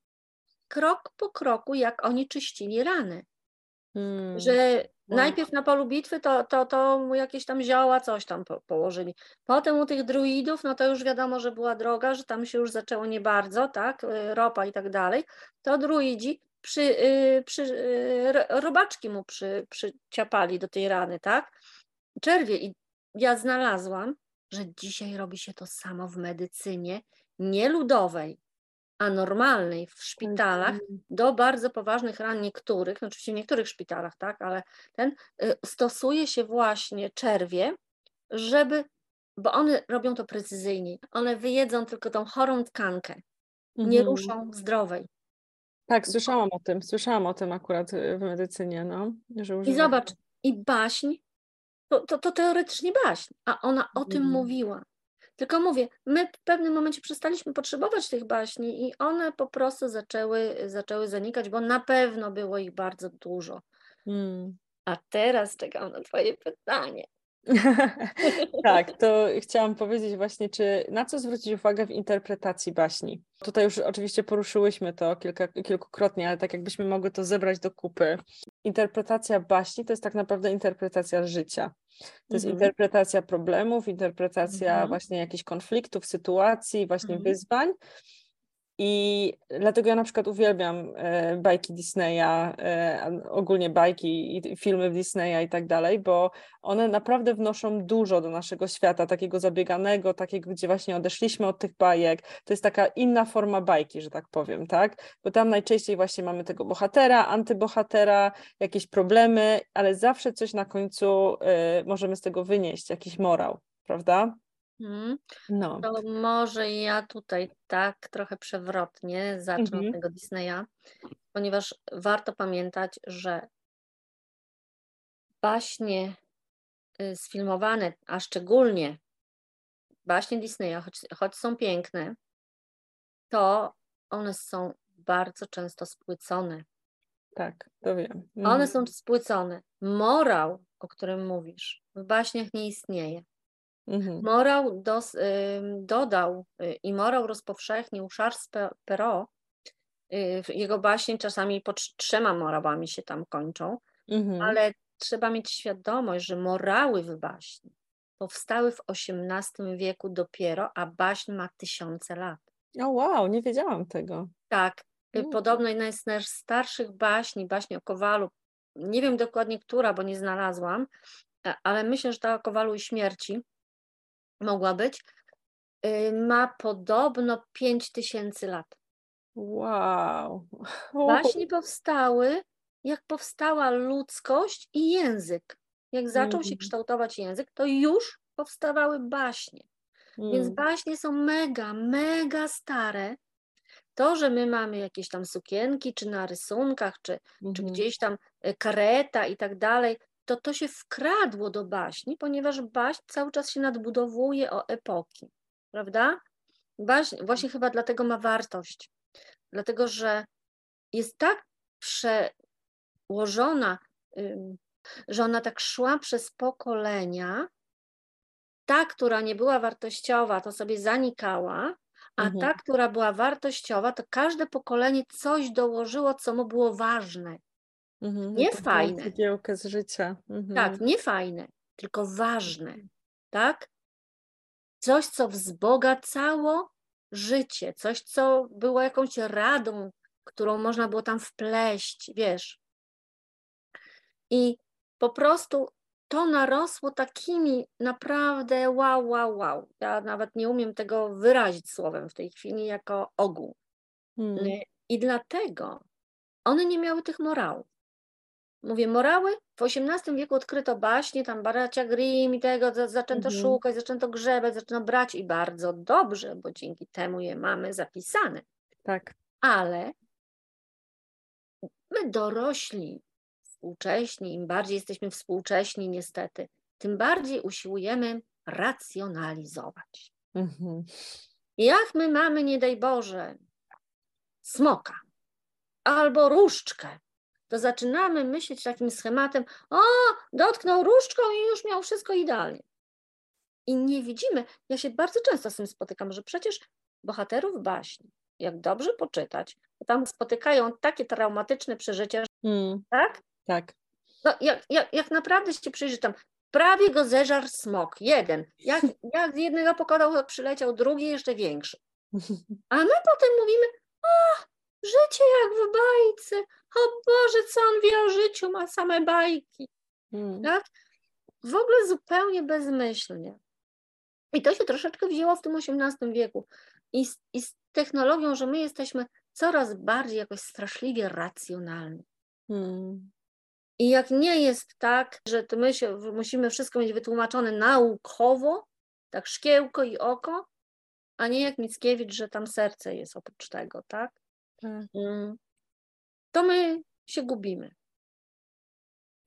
krok po kroku, jak oni czyścili rany. Hmm. Że najpierw na polu bitwy to, to, to mu jakieś tam zioła, coś tam po, położyli. Potem u tych druidów, no to już wiadomo, że była droga, że tam się już zaczęło nie bardzo, tak, y, ropa i tak dalej. To druidzi przy, y, przy, y, robaczki mu przy, przyciapali do tej rany, tak? Czerwie i ja znalazłam, że dzisiaj robi się to samo w medycynie nie ludowej, anormalnej w szpitalach Mhm. do bardzo poważnych ran niektórych, no oczywiście w niektórych szpitalach, tak, ale ten y, stosuje się właśnie czerwie, żeby, bo one robią to precyzyjnie. One wyjedzą tylko tą chorą tkankę, nie Mhm. ruszą zdrowej. Tak, słyszałam o tym, słyszałam o tym akurat y, w medycynie, no, że I zobacz, i baśń, to, to, to teoretycznie baśń, a ona o tym Mhm. mówiła. Tylko mówię, my w pewnym momencie przestaliśmy potrzebować tych baśni i one po prostu zaczęły, zaczęły zanikać, bo na pewno było ich bardzo dużo. Mm. A teraz czekam na Twoje pytanie. Tak, to chciałam powiedzieć właśnie, czy na co zwrócić uwagę w interpretacji baśni? Tutaj już oczywiście poruszyłyśmy to kilka, kilkukrotnie, ale tak jakbyśmy mogły to zebrać do kupy. Interpretacja baśni to jest tak naprawdę interpretacja życia. To jest Mhm. interpretacja problemów, interpretacja Mhm. właśnie jakichś konfliktów, sytuacji, właśnie Mhm. wyzwań. I dlatego ja na przykład uwielbiam e, bajki Disneya, e, ogólnie bajki i filmy Disneya i tak dalej, bo one naprawdę wnoszą dużo do naszego świata, takiego zabieganego, takiego, gdzie właśnie odeszliśmy od tych bajek. To jest taka inna forma bajki, że tak powiem, tak? Bo tam najczęściej właśnie mamy tego bohatera, antybohatera, jakieś problemy, ale zawsze coś na końcu e, możemy z tego wynieść, jakiś morał, prawda? Mhm. No. To może ja tutaj tak trochę przewrotnie zacznę Mhm. od tego Disneya, ponieważ warto pamiętać, że baśnie y, sfilmowane, a szczególnie baśnie Disneya, choć, choć są piękne, to one są bardzo często spłycone. Tak, to wiem. One Mhm. są spłycone. Morał, o którym mówisz, w baśniach nie istnieje. Mhm. Morał dos, dodał y, i morał rozpowszechnił Charles Pe- Perrault. Y, jego baśnie czasami po trz- trzema morałami się tam kończą, Mhm. ale trzeba mieć świadomość, że morały w baśni powstały w XVIII wieku dopiero, a baśń ma tysiące lat. O wow, nie wiedziałam tego. Tak, y, Mm. podobno jedna z najstarszych baśni, baśni o Kowalu, nie wiem dokładnie która, bo nie znalazłam, ale myślę, że ta o Kowalu i śmierci mogła być, y, ma podobno 5000 lat. Wow. O, Baśnie powstały, jak powstała ludzkość i język. Jak zaczął się Mhm. kształtować język, to już powstawały baśnie. Więc mm, baśnie są mega, mega stare. To, że my mamy jakieś tam sukienki, czy na rysunkach, czy, czy mhm. gdzieś tam y, kareta i tak dalej, to to się wkradło do baśni, ponieważ baśń cały czas się nadbudowuje o epoki, prawda? Baśń właśnie chyba dlatego ma wartość, dlatego że jest tak przełożona, że ona tak szła przez pokolenia. Ta, która nie była wartościowa, to sobie zanikała, a Mhm. ta, która była wartościowa, to każde pokolenie coś dołożyło, co mu było ważne. Mhm. Nie Jakąś taką fajne. cegiełkę z życia. Mhm. Tak, nie fajne, tylko ważne, tak? Coś, co wzbogacało życie, coś, co było jakąś radą, którą można było tam wpleść, wiesz. I po prostu to narosło takimi naprawdę wow, wow, wow. Ja nawet nie umiem tego wyrazić słowem w tej chwili jako ogół. Mm. Y, I dlatego one nie miały tych morałów. Mówię, morały w XVIII wieku odkryto baśnie, tam bracia Grimm i tego, za- zaczęto Mhm. szukać, zaczęto grzebać, zaczęto brać i bardzo dobrze, bo dzięki temu je mamy zapisane. Tak. Ale my dorośli, współcześni, im bardziej jesteśmy współcześni niestety, tym bardziej usiłujemy racjonalizować. Mhm. Jak my mamy, nie daj Boże, smoka albo różdżkę, to zaczynamy myśleć takim schematem, o, dotknął różdżką i już miał wszystko idealnie. I nie widzimy, ja się bardzo często z tym spotykam, że przecież bohaterów baśni, jak dobrze poczytać, to tam spotykają takie traumatyczne przeżycia, Mm. tak? Tak. No, jak, jak, jak naprawdę się przyjrzy tam, prawie go zeżarł smok, jeden. Jak, jak z jednego pokonał, przyleciał drugi, jeszcze większy. A my potem mówimy, o, życie jak w bajce, o Boże, co on wie o życiu, ma same bajki, Mm. tak? W ogóle zupełnie bezmyślnie. I to się troszeczkę wzięło w tym XVIII wieku. I, z- i z technologią, że my jesteśmy coraz bardziej jakoś straszliwie racjonalni. Hmm. I jak nie jest tak, że to my się, musimy wszystko mieć wytłumaczone naukowo, tak szkiełko i oko, a nie jak Mickiewicz, że tam serce jest oprócz tego, tak? Tak. Mm. To my się gubimy.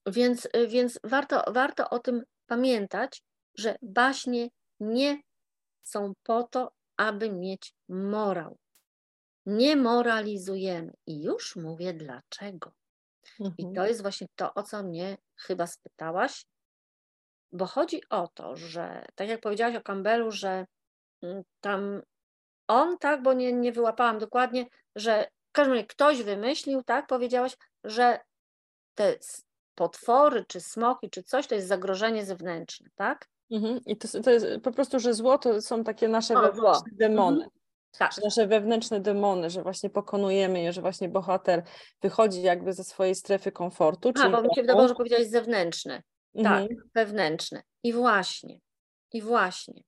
Więc, więc warto, warto o tym pamiętać, że baśnie nie są po to, aby mieć morał. Nie moralizujemy. I już mówię dlaczego. Mhm. I to jest właśnie to, o co mnie chyba spytałaś, bo chodzi o to, że tak jak powiedziałaś o Campbellu, że mm, tam on, tak, bo nie, nie wyłapałam dokładnie, że w każdym razie ktoś wymyślił, tak, powiedziałaś, że te potwory, czy smoki, czy coś, to jest zagrożenie zewnętrzne, tak? Mhm. I to, to jest po prostu, że zło to są takie nasze o, wewnętrzne zło. demony. Mhm. Tak. nasze wewnętrzne demony, że właśnie pokonujemy je, że właśnie bohater wychodzi jakby ze swojej strefy komfortu. A, bo mi się wydawało, że powiedziałeś zewnętrzne. Tak, mhm. wewnętrzne. I właśnie, i właśnie.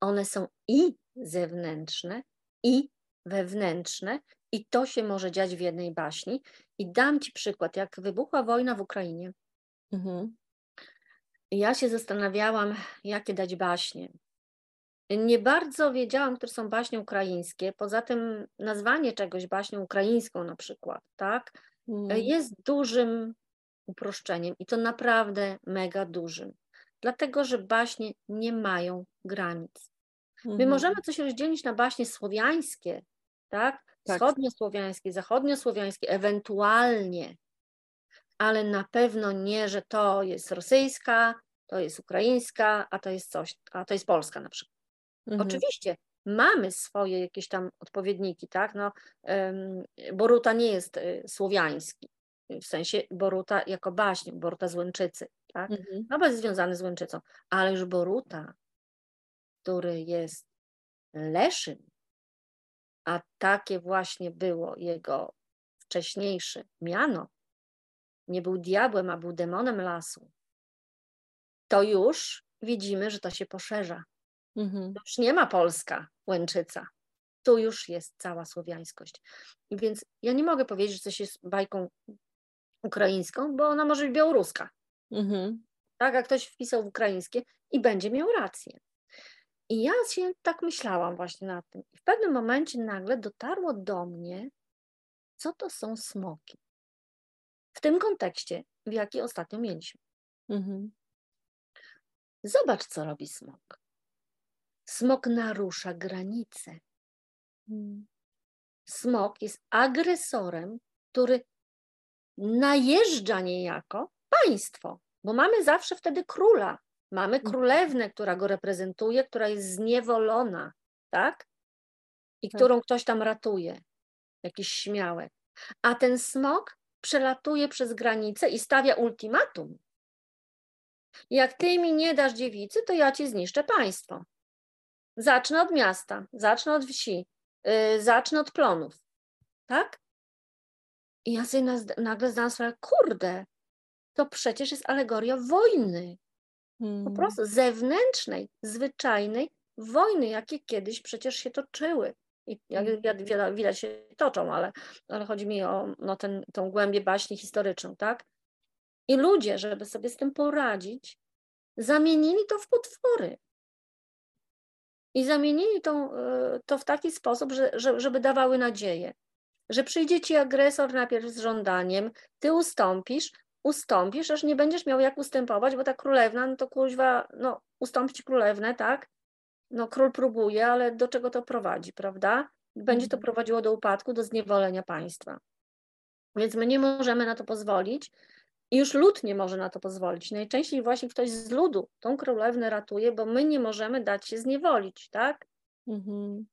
One są i zewnętrzne, i wewnętrzne, i to się może dziać w jednej baśni. I dam Ci przykład, jak wybuchła wojna w Ukrainie. Mhm. Ja się zastanawiałam, jakie dać baśnie. Nie bardzo wiedziałam, które są baśnie ukraińskie. Poza tym nazwanie czegoś baśnią ukraińską na przykład, tak, mm. jest dużym uproszczeniem i to naprawdę mega dużym. Dlatego, że baśnie nie mają granic. My mhm. możemy coś rozdzielić na baśnie słowiańskie, tak? tak. Wschodniosłowiańskie, zachodniosłowiańskie, ewentualnie, ale na pewno nie, że to jest rosyjska, to jest ukraińska, a to jest coś, a to jest polska na przykład. Mhm. Oczywiście mamy swoje jakieś tam odpowiedniki, tak? No, Boruta nie jest y, słowiański, w sensie Boruta jako baśń, Boruta z Łęczycy, tak? Mhm. No, bo jest związany z Łęczycą, ale już Boruta, który jest Leszym, a takie właśnie było jego wcześniejsze miano, nie był diabłem, a był demonem lasu, to już widzimy, że to się poszerza. Mhm. Już nie ma Polska, Łęczyca. Tu już jest cała słowiańskość. I więc ja nie mogę powiedzieć, że coś jest bajką ukraińską, bo ona może być białoruska. Mhm. Tak, jak ktoś wpisał w ukraińskie i będzie miał rację. I ja się tak myślałam właśnie nad tym. I w pewnym momencie nagle dotarło do mnie, co to są smoki. W tym kontekście, w jaki ostatnio mieliśmy. Mhm. Zobacz, co robi smok. Smok narusza granice. Hmm. Smok jest agresorem, który najeżdża niejako państwo, bo mamy zawsze wtedy króla. Mamy mhm. królewnę, która go reprezentuje, która jest zniewolona, tak? I tak. którą ktoś tam ratuje, jakiś śmiałek. A ten smok przelatuje przez granicę i stawia ultimatum. Jak ty mi nie dasz dziewicy, to ja ci zniszczę państwo. Zacznę od miasta, zacznę od wsi, yy, zacznę od plonów. Tak? I ja sobie nagle zdałam sprawę, kurde, to przecież jest alegoria wojny. Hmm. Po prostu zewnętrznej, zwyczajnej wojny, jakie kiedyś przecież się toczyły. I jak hmm. widać się toczą, ale, ale chodzi mi o no, ten, tą głębię baśni historyczną, tak? I ludzie, żeby sobie z tym poradzić, zamienili to w potwory. I zamienili to, e, to w taki sposób, że, że, żeby dawały nadzieję, że przyjdzie ci agresor najpierw z żądaniem, ty ustąpisz, ustąpisz, aż nie będziesz miał jak ustępować, bo ta królewna, no to kuźwa, no ustąpić królewnę, tak? No król próbuje, ale do czego to prowadzi, prawda? Będzie to mhm. prowadziło do upadku, do zniewolenia państwa. Więc my nie możemy na to pozwolić, i już lud nie może na to pozwolić. Najczęściej właśnie ktoś z ludu tą królewnę ratuje, bo my nie możemy dać się zniewolić, tak? Mhm.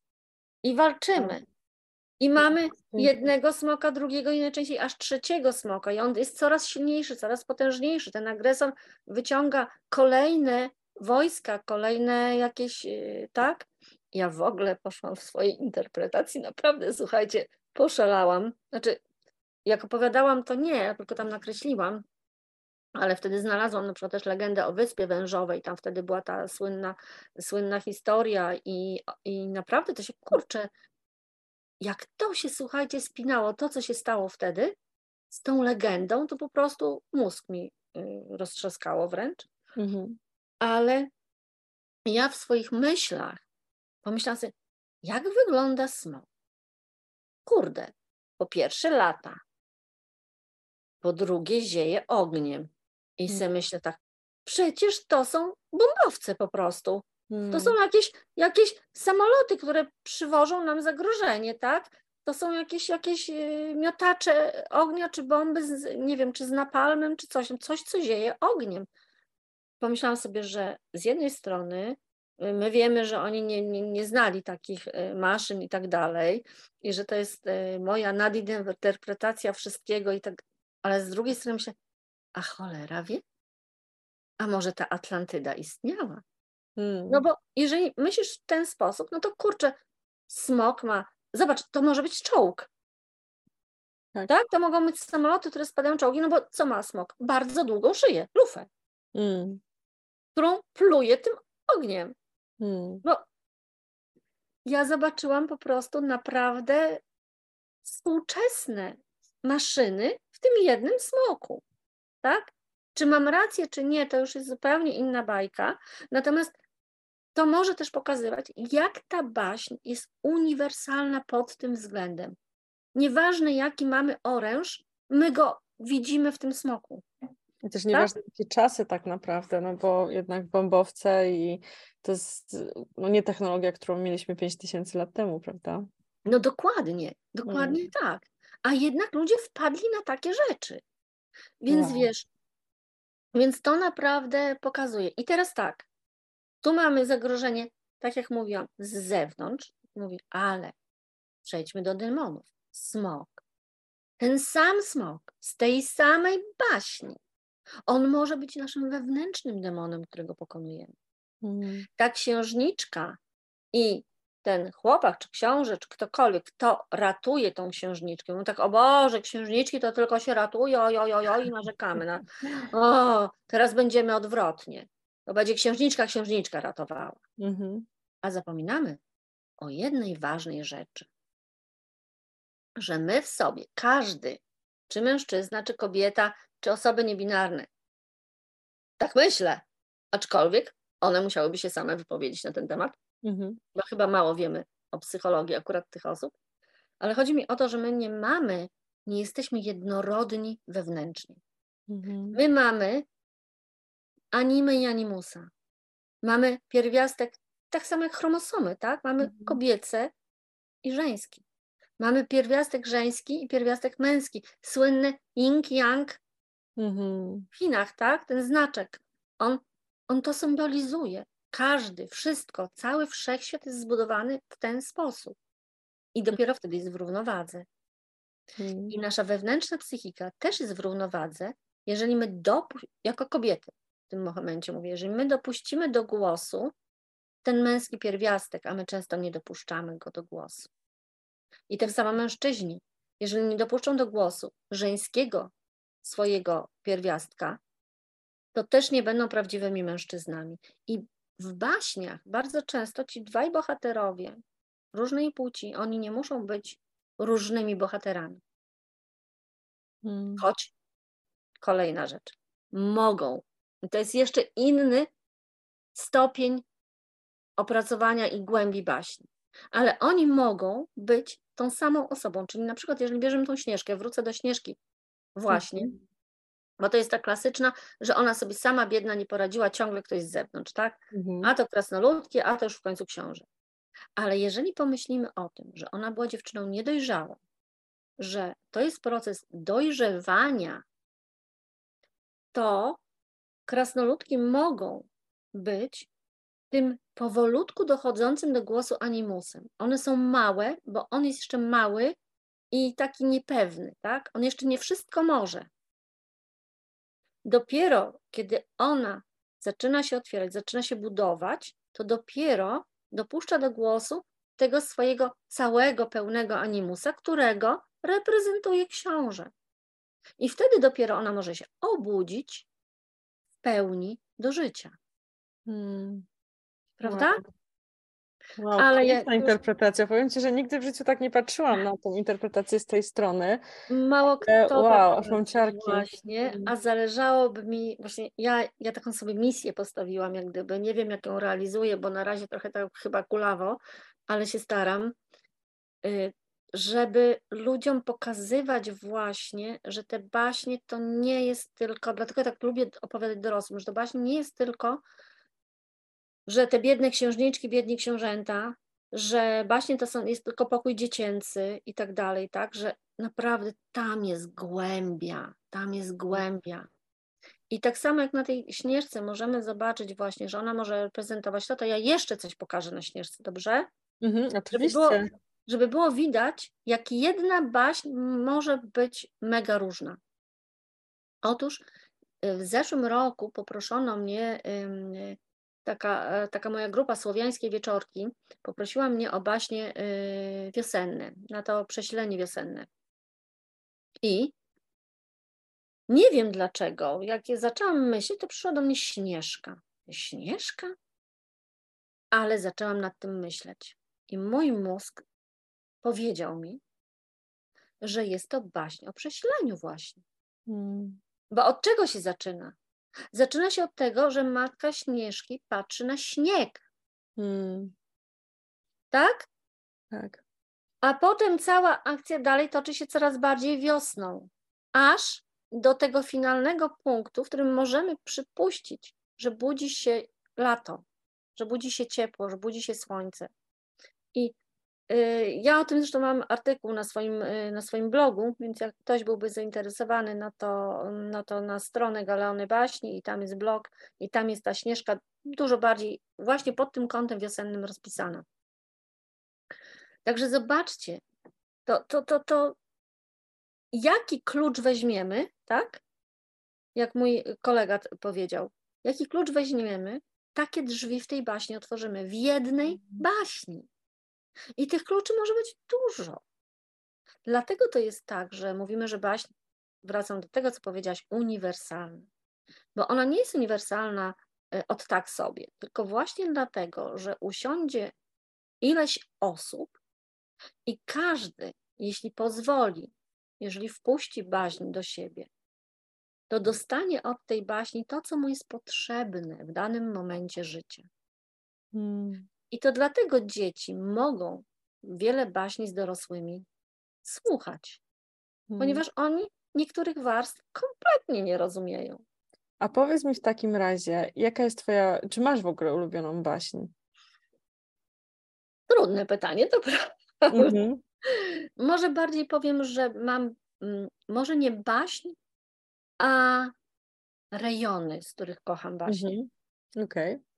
I walczymy. I mamy jednego smoka, drugiego i najczęściej aż trzeciego smoka. I on jest coraz silniejszy, coraz potężniejszy. Ten agresor wyciąga kolejne wojska, kolejne jakieś, y, tak? Ja w ogóle poszłam w swojej interpretacji, naprawdę, słuchajcie, poszalałam. Znaczy, jak opowiadałam, to nie, tylko tam nakreśliłam, ale wtedy znalazłam na przykład też legendę o Wyspie Wężowej, tam wtedy była ta słynna, słynna historia i, i naprawdę to się, kurczę, jak to się, słuchajcie, spinało, to co się stało wtedy z tą legendą, to po prostu mózg mi y, roztrzaskało wręcz. Mhm. Ale ja w swoich myślach pomyślałam sobie, jak wygląda smok? Kurde, po pierwsze lata, po drugie zieje ogniem. I hmm. sobie myślę tak, przecież to są bombowce po prostu. To są hmm. jakieś, jakieś samoloty, które przywożą nam zagrożenie, tak? To są jakieś, jakieś y, miotacze ognia czy bomby, z, nie wiem, czy z napalmem, czy coś, coś, co zieje ogniem. Pomyślałam sobie, że z jednej strony y, my wiemy, że oni nie, nie, nie znali takich y, maszyn i tak dalej, i że to jest moja nadinterpretacja wszystkiego i tak, ale z drugiej strony myślę, a cholera wie? A może ta Atlantyda istniała? Hmm. No bo jeżeli myślisz w ten sposób, no to kurczę, smok ma. Zobacz, to może być czołg. Tak. tak? To mogą być samoloty, które spadają czołgi, no bo co ma smok? Bardzo długą szyję, lufę, hmm. którą pluje tym ogniem. Hmm. No, ja zobaczyłam po prostu naprawdę współczesne maszyny w tym jednym smoku. Tak? Czy mam rację, czy nie, to już jest zupełnie inna bajka. Natomiast to może też pokazywać, jak ta baśń jest uniwersalna pod tym względem. Nieważne, jaki mamy oręż, my go widzimy w tym smoku. I też nieważne, tak? jakie czasy tak naprawdę, no bo jednak bombowce i to jest no nie technologia, którą mieliśmy 5000 lat temu, prawda? No dokładnie, dokładnie hmm. tak. A jednak ludzie wpadli na takie rzeczy. Więc wow. wiesz, więc to naprawdę pokazuje. I teraz tak, tu mamy zagrożenie, tak jak mówiłam, z zewnątrz. Mówi, ale przejdźmy do demonów. Smok. Ten sam smok z tej samej baśni. On może być naszym wewnętrznym demonem, którego pokonujemy. Mm. Ta księżniczka i ten chłopak, czy książę, czy ktokolwiek, kto ratuje tą księżniczkę. No tak, o Boże, księżniczki to tylko się ratuje, oj, oj, oj, oj i narzekamy na, o, teraz będziemy odwrotnie. To będzie księżniczka, księżniczka ratowała. Mhm. A zapominamy o jednej ważnej rzeczy, że my w sobie, każdy, czy mężczyzna, czy kobieta, czy osoby niebinarne, tak myślę, aczkolwiek one musiałyby się same wypowiedzieć na ten temat, mhm. bo chyba mało wiemy o psychologii akurat tych osób, ale chodzi mi o to, że my nie mamy, nie jesteśmy jednorodni wewnętrznie. Mhm. My mamy animy i animusa. Mamy pierwiastek, tak samo jak chromosomy, tak? Mamy mhm. kobiece i żeński. Mamy pierwiastek żeński i pierwiastek męski. Słynny yin-yang mhm. w Chinach, tak? Ten znaczek. On, on to symbolizuje. Każdy, wszystko, cały wszechświat jest zbudowany w ten sposób. I dopiero wtedy jest w równowadze. Mhm. I nasza wewnętrzna psychika też jest w równowadze, jeżeli my dopu- jako kobiety tym momencie mówię, jeżeli my dopuścimy do głosu ten męski pierwiastek, a my często nie dopuszczamy go do głosu. I tak samo mężczyźni, jeżeli nie dopuszczą do głosu żeńskiego swojego pierwiastka, to też nie będą prawdziwymi mężczyznami. I w baśniach bardzo często ci dwaj bohaterowie różnej płci, oni nie muszą być różnymi bohaterami. Hmm. Choć kolejna rzecz, mogą to jest jeszcze inny stopień opracowania i głębi baśni. Ale oni mogą być tą samą osobą. Czyli na przykład, jeżeli bierzemy tą śnieżkę, wrócę do śnieżki właśnie, mhm. bo to jest ta klasyczna, że ona sobie sama biedna nie poradziła, ciągle ktoś z zewnątrz, tak? Mhm. A to krasnoludkie, a to już w końcu książę. Ale jeżeli pomyślimy o tym, że ona była dziewczyną niedojrzałą, że to jest proces dojrzewania, to krasnoludki mogą być tym powolutku dochodzącym do głosu animusem. One są małe, bo on jest jeszcze mały i taki niepewny, tak? On jeszcze nie wszystko może. Dopiero kiedy ona zaczyna się otwierać, zaczyna się budować, to dopiero dopuszcza do głosu tego swojego całego pełnego animusa, którego reprezentuje książę. I wtedy dopiero ona może się obudzić pełni do życia. Hmm. Prawda? Wow. Wow, Ale ja, interpretacja. Powiem Ci, że nigdy w życiu tak nie patrzyłam na tą interpretację z tej strony. Mało e, kto. Wow, tak Właśnie, a mm. zależałoby mi, właśnie ja, ja taką sobie misję postawiłam, jak gdyby. Nie wiem, jak ją realizuję, bo na razie trochę tak chyba kulawo, ale się staram, y, żeby ludziom pokazywać właśnie, że te baśnie to nie jest tylko, dlatego tak lubię opowiadać dorosłym, że to baśnie nie jest tylko że te biedne księżniczki, biedni książęta, że właśnie to są, jest tylko pokój dziecięcy i tak dalej, tak, że naprawdę tam jest głębia, tam jest głębia. I tak samo jak na tej śnieżce możemy zobaczyć właśnie, że ona może reprezentować to, to ja jeszcze coś pokażę na śnieżce, dobrze? Mhm, oczywiście. Żeby było, żeby było widać, jak jedna baśń może być mega różna. Otóż y, w zeszłym roku poproszono mnie taka, e, taka moja grupa słowiańskiej wieczorki poprosiła mnie o baśnie e, wiosenne, na to prześlenie wiosenne. I nie wiem dlaczego, jak zaczęłam myśleć, to przyszła do mnie Śnieżka. Śnieżka? Ale zaczęłam nad tym myśleć. I mój mózg powiedział mi, że jest to baśń o prześleniu właśnie. Hmm. Bo od czego się zaczyna? Zaczyna się od tego, że matka Śnieżki patrzy na śnieg. Hmm. Tak? Tak. A potem cała akcja dalej toczy się coraz bardziej wiosną, aż do tego finalnego punktu, w którym możemy przypuścić, że budzi się lato, że budzi się ciepło, że budzi się słońce. I ja o tym zresztą mam artykuł na swoim, y, na swoim blogu, więc jak ktoś byłby zainteresowany, no to, no to na stronę Galeony Baśni i tam jest blog i tam jest ta Śnieżka dużo bardziej właśnie pod tym kątem wiosennym rozpisana. Także zobaczcie, to, to, to, to jaki klucz weźmiemy, tak? Jak mój kolega powiedział, jaki klucz weźmiemy, takie drzwi w tej baśni otworzymy, w jednej mhm. baśni. I tych kluczy może być dużo. Dlatego to jest tak, że mówimy, że baśń, wracam do tego, co powiedziałaś, uniwersalna. Bo ona nie jest uniwersalna e, od tak sobie, tylko właśnie dlatego, że usiądzie ileś osób i każdy, jeśli pozwoli, jeżeli wpuści baśń do siebie, to dostanie od tej baśni to, co mu jest potrzebne w danym momencie życia. Hmm. I to dlatego dzieci mogą wiele baśni z dorosłymi słuchać, hmm. ponieważ oni niektórych warstw kompletnie nie rozumieją. A powiedz mi w takim razie, jaka jest Twoja, czy masz w ogóle ulubioną baśń? Trudne pytanie, to prawda. Mm-hmm. Może bardziej powiem, że mam, mm, może nie baśń, a rejony, z których kocham baśń. Mm-hmm. Okej. Okay.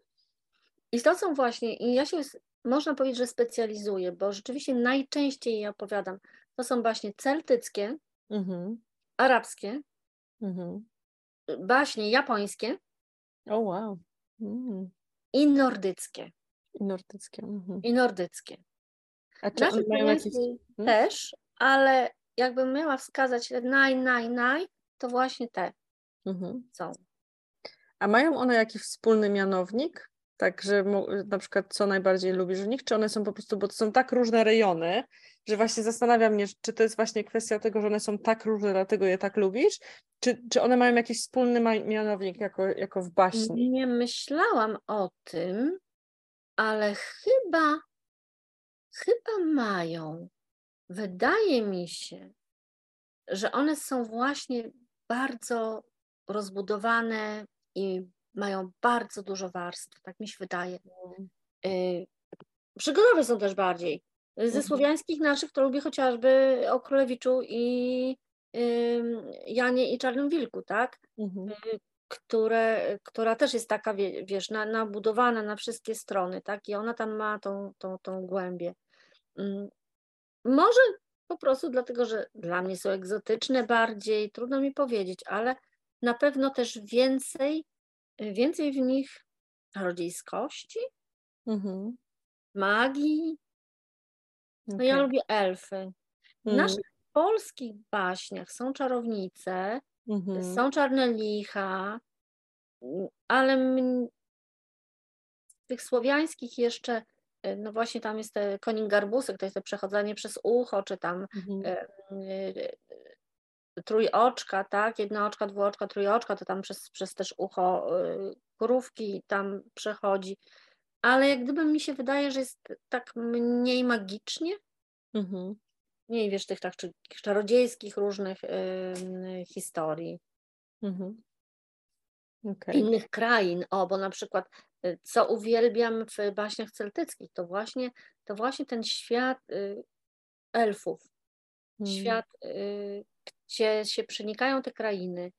I to są właśnie, i ja się można powiedzieć, że specjalizuję, bo rzeczywiście najczęściej je opowiadam. To są baśnie celtyckie, mhm. arabskie, mhm. baśnie japońskie. O oh, wow. Mm. I nordyckie. I nordyckie. Mhm. I nordyckie. A czy one mają jakieś... Hmm? Też, ale jakbym miała wskazać naj, naj, naj, to właśnie te mhm. są. A mają one jakiś wspólny mianownik? Tak, że na przykład co najbardziej lubisz w nich, czy one są po prostu, bo to są tak różne rejony, że właśnie zastanawiam mnie, czy to jest właśnie kwestia tego, że one są tak różne, dlatego je tak lubisz, czy, czy one mają jakiś wspólny mianownik jako, jako w baśni? Nie myślałam o tym, ale chyba, chyba mają. Wydaje mi się, że one są właśnie bardzo rozbudowane i mają bardzo dużo warstw, tak mi się wydaje. Y, przygodowe są też bardziej. Ze mhm. słowiańskich naszych to lubię chociażby o Królewiczu i Janie i Czarnym Wilku, tak? Mhm. Y, które, która też jest taka, wiesz, nabudowana na wszystkie strony, tak? I ona tam ma tą, tą, tą głębię. Może po prostu dlatego, że dla mnie są egzotyczne bardziej, trudno mi powiedzieć, ale na pewno też więcej więcej w nich rodziejskości, mhm. magii. No ja lubię elfy. W mhm. naszych polskich baśniach są czarownice, mhm. są czarne licha, ale w tych słowiańskich jeszcze y, no właśnie tam jest te konik garbusek, to jest to przechodzenie przez ucho, czy tam mhm. Trójoczka, tak, jednooczka, dwuoczka, trójoczka, to tam przez, przez też ucho krówki tam przechodzi, ale jak gdyby mi się wydaje, że jest tak mniej magicznie, mhm. mniej wiesz, tych tak czarodziejskich różnych y, historii. Mhm. Okay. Innych krain, o, bo na przykład y, co uwielbiam w baśniach celtyckich, to właśnie, to właśnie ten świat y, elfów, hmm. świat, y, gdzie się przenikają te krainy,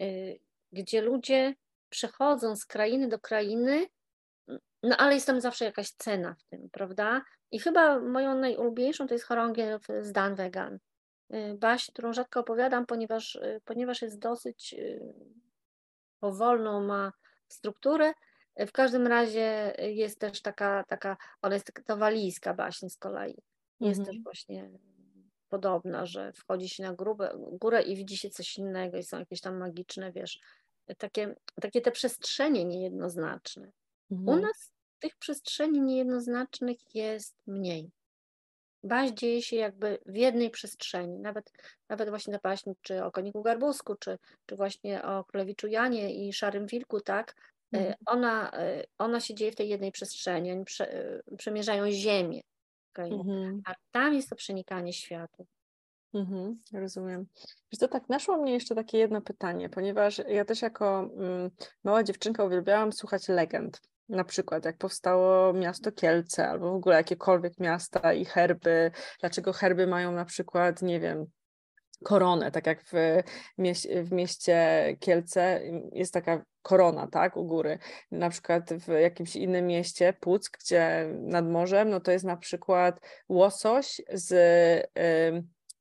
y, gdzie ludzie przechodzą z krainy do krainy, no ale jest tam zawsze jakaś cena w tym, prawda? I chyba moją najulubieńszą to jest chorągiew z Dan Vegan. Y, baś, którą rzadko opowiadam, ponieważ, y, ponieważ jest dosyć powolną, ma strukturę. W każdym razie jest też taka, taka ona jest to walijska baśń z kolei. Jest mhm. też właśnie podobna, że wchodzi się na górę, górę i widzi się coś innego i są jakieś tam magiczne, wiesz, takie, takie te przestrzenie niejednoznaczne. Mhm. U nas tych przestrzeni niejednoznacznych jest mniej. Baś dzieje się jakby w jednej przestrzeni, nawet, nawet właśnie na baśni, czy o koniku garbusku, czy, czy właśnie o królewiczu Janie i szarym wilku, tak, e, mhm. ona, e, ona się dzieje w tej jednej przestrzeni, oni prze, e, przemierzają ziemię, okay? mhm. a tam jest to przenikanie światów. Mhm, rozumiem. Wiesz to tak naszło mnie jeszcze takie jedno pytanie, ponieważ ja też jako mm, mała dziewczynka uwielbiałam słuchać legend. Na przykład, jak powstało miasto Kielce, albo w ogóle jakiekolwiek miasta i herby, dlaczego herby mają na przykład, nie wiem, koronę, tak jak w, mieście, w mieście Kielce jest taka korona, tak, u góry. Na przykład w jakimś innym mieście, Puck, gdzie nad morzem, no to jest na przykład łosoś z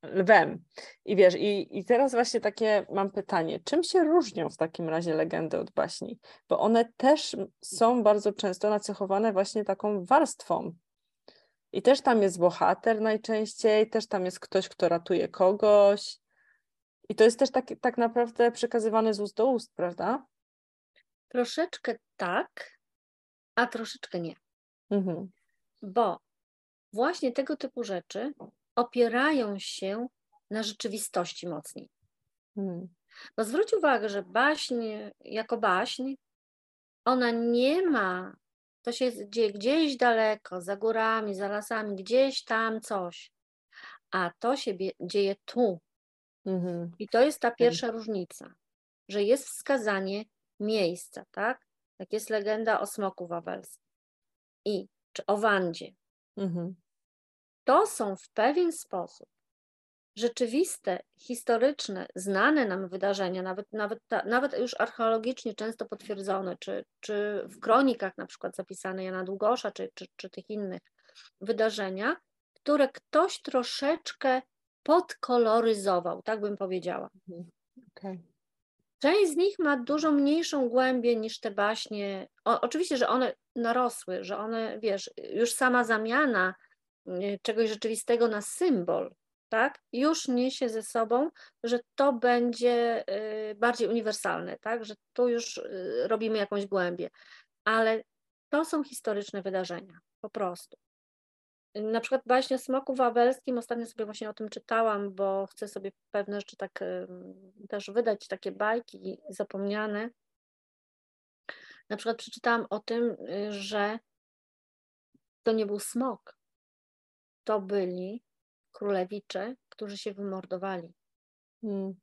lwem. I wiesz, i, i teraz właśnie takie mam pytanie, czym się różnią w takim razie legendy od baśni? Bo one też są bardzo często nacechowane właśnie taką warstwą. I też tam jest bohater najczęściej, też tam jest ktoś, kto ratuje kogoś. I to jest też tak, tak naprawdę przekazywane z ust do ust, prawda? Troszeczkę tak, a troszeczkę nie. Mhm. Bo właśnie tego typu rzeczy opierają się na rzeczywistości mocniej. Hmm. Bo zwróć uwagę, że baśń jako baśń, ona nie ma, to się dzieje gdzieś daleko, za górami, za lasami, gdzieś tam coś, a to się dzieje tu. Mhm. I to jest ta pierwsza mhm. różnica, że jest wskazanie miejsca, tak? Jak jest legenda o smoku wawelskim i czy o Wandzie. Mhm to są w pewien sposób rzeczywiste, historyczne, znane nam wydarzenia, nawet, nawet, nawet już archeologicznie często potwierdzone, czy, czy w kronikach na przykład zapisane Jana Długosza, czy, czy, czy tych innych wydarzenia, które ktoś troszeczkę podkoloryzował, tak bym powiedziała. Mhm. Okay. Część z nich ma dużo mniejszą głębię niż te baśnie. O, oczywiście, że one narosły, że one, wiesz, już sama zamiana Y, czegoś rzeczywistego na symbol, tak, już niesie ze sobą, że to będzie y, bardziej uniwersalne, tak, że tu już y, robimy jakąś głębię, ale to są historyczne wydarzenia, po prostu. Na przykład baśnie o smoku wawelskim, ostatnio sobie właśnie o tym czytałam, bo chcę sobie pewne rzeczy tak też wydać, takie bajki zapomniane. Na przykład przeczytałam o tym, że to nie był smok, to byli królewicze, którzy się wymordowali. Hmm.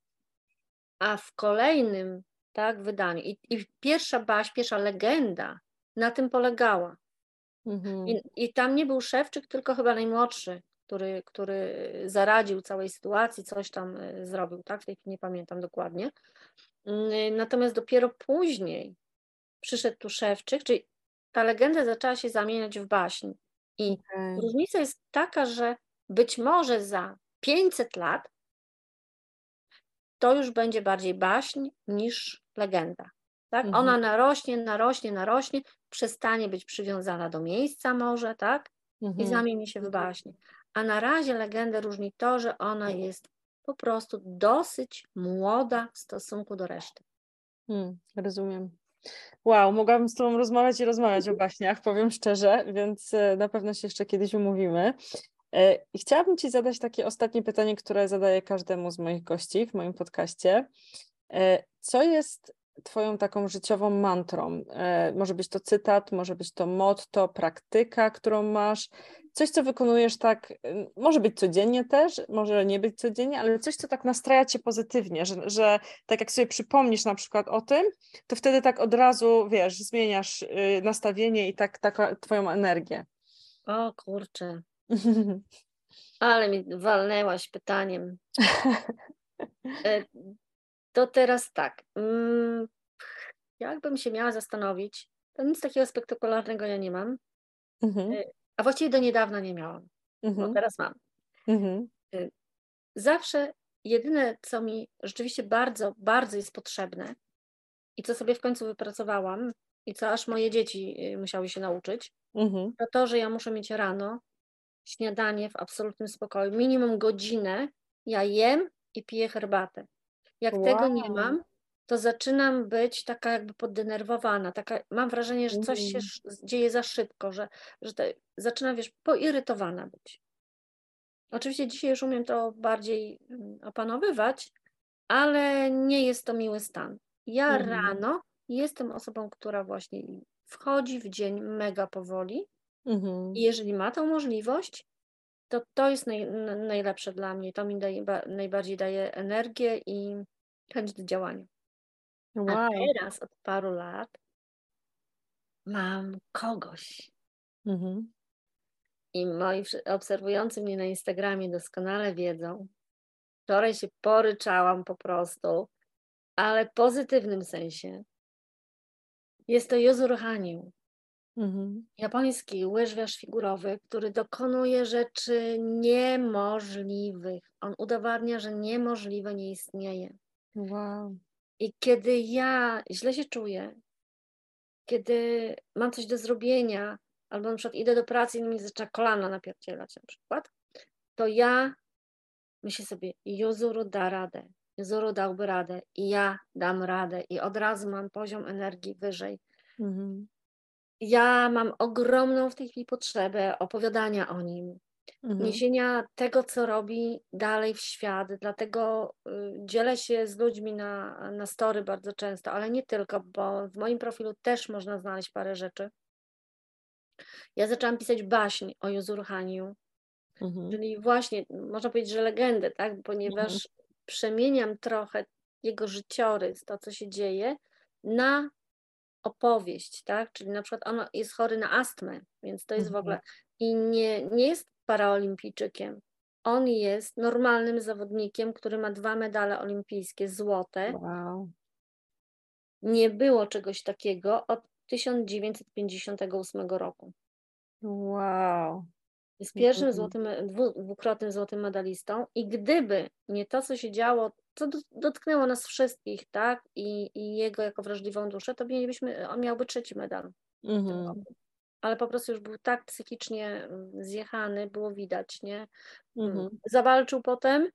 A w kolejnym tak, wydaniu, i, i pierwsza baś, pierwsza legenda na tym polegała. Mhm. I, I tam nie był Szewczyk, tylko chyba najmłodszy, który, który zaradził całej sytuacji, coś tam y, zrobił, tak? W tej chwili nie pamiętam dokładnie. Mm, natomiast dopiero później przyszedł tu Szewczyk, czyli ta legenda zaczęła się zamieniać w baśń. I okay. różnica jest taka, że być może za 500 lat to już będzie bardziej baśń niż legenda. Tak? Mhm. Ona narośnie, narośnie, narośnie, przestanie być przywiązana do miejsca może, tak? Mhm. I zamieni się w baśń. A na razie legendę różni to, że ona jest po prostu dosyć młoda w stosunku do reszty. Hmm, rozumiem. Wow, mogłabym z Tobą rozmawiać i rozmawiać o baśniach, powiem szczerze, więc e, na pewno się jeszcze kiedyś umówimy. E, I chciałabym Ci zadać takie ostatnie pytanie, które zadaję każdemu z moich gości w moim podcaście. E, co jest Twoją taką życiową mantrą? Może być to cytat, może być to motto, praktyka, którą masz, coś, co wykonujesz tak, może być codziennie też, może nie być codziennie, ale coś, co tak nastraja cię pozytywnie, że, że tak jak sobie przypomnisz na przykład o tym, to wtedy tak od razu, wiesz, zmieniasz y, nastawienie i tak, tak twoją energię. O kurczę. Ale mi walnęłaś pytaniem. E, to teraz tak. Mm, jakbym się miała zastanowić, to nic takiego spektakularnego ja nie mam. Mhm. E, a właściwie do niedawna nie miałam, mhm. bo teraz mam. Mhm. Y, zawsze jedyne, co mi rzeczywiście bardzo, bardzo jest potrzebne i co sobie w końcu wypracowałam i co aż moje dzieci y, musiały się nauczyć, mhm. to to, że ja muszę mieć rano śniadanie w absolutnym spokoju. Minimum godzinę ja jem i piję herbatę. Jak wow. tego nie mam, to zaczynam być taka jakby poddenerwowana, taka, mam wrażenie, że coś się mm. dzieje za szybko, że, że te, zaczynam, wiesz, poirytowana być. Oczywiście dzisiaj już umiem to bardziej mm, opanowywać, ale nie jest to miły stan. Ja mhm. rano jestem osobą, która właśnie wchodzi w dzień mega powoli mhm. i jeżeli ma tą możliwość, to to jest naj, najlepsze dla mnie. To mi daje, najbardziej daje energię i chęć do działania. Wow. A teraz od paru lat mam kogoś. Mhm. I moi obserwujący mnie na Instagramie doskonale wiedzą. Wczoraj się poryczałam po prostu, ale w pozytywnym sensie. Jest to Yuzuru Hanyu. Mhm. Japoński łyżwiarz figurowy, który dokonuje rzeczy niemożliwych. On udowadnia, że niemożliwe nie istnieje. Wow. I kiedy ja źle się czuję, kiedy mam coś do zrobienia, albo na przykład idę do pracy i mi zaczyna kolana napierdzielać na przykład, to ja myślę sobie, Jozuru da radę, Jozuru dałby radę i ja dam radę i od razu mam poziom energii wyżej. Mhm. Ja mam ogromną w tej chwili potrzebę opowiadania o nim, mhm. niesienia tego, co robi dalej w świat. Dlatego y, dzielę się z ludźmi na, na story bardzo często, ale nie tylko, bo w moim profilu też można znaleźć parę rzeczy. Ja zaczęłam pisać baśń o Juzur Haniu, mhm. czyli właśnie, można powiedzieć, że legendę, tak? ponieważ mhm. przemieniam trochę jego życiorys, to co się dzieje, na opowieść, tak? Czyli na przykład on jest chory na astmę, więc to jest w ogóle mhm. i nie, nie jest paraolimpijczykiem. On jest normalnym zawodnikiem, który ma dwa medale olimpijskie złote. Wow. Nie było czegoś takiego od 1958 roku. Wow. Jest pierwszym złotym, dwukrotnym złotym medalistą i gdyby nie to, co się działo, co dotknęło nas wszystkich, tak, i, i jego jako wrażliwą duszę, to mielibyśmy, on miałby trzeci medal. Mhm ale po prostu już był tak psychicznie mm, zjechany, było widać, nie? Mm, mhm. Zawalczył potem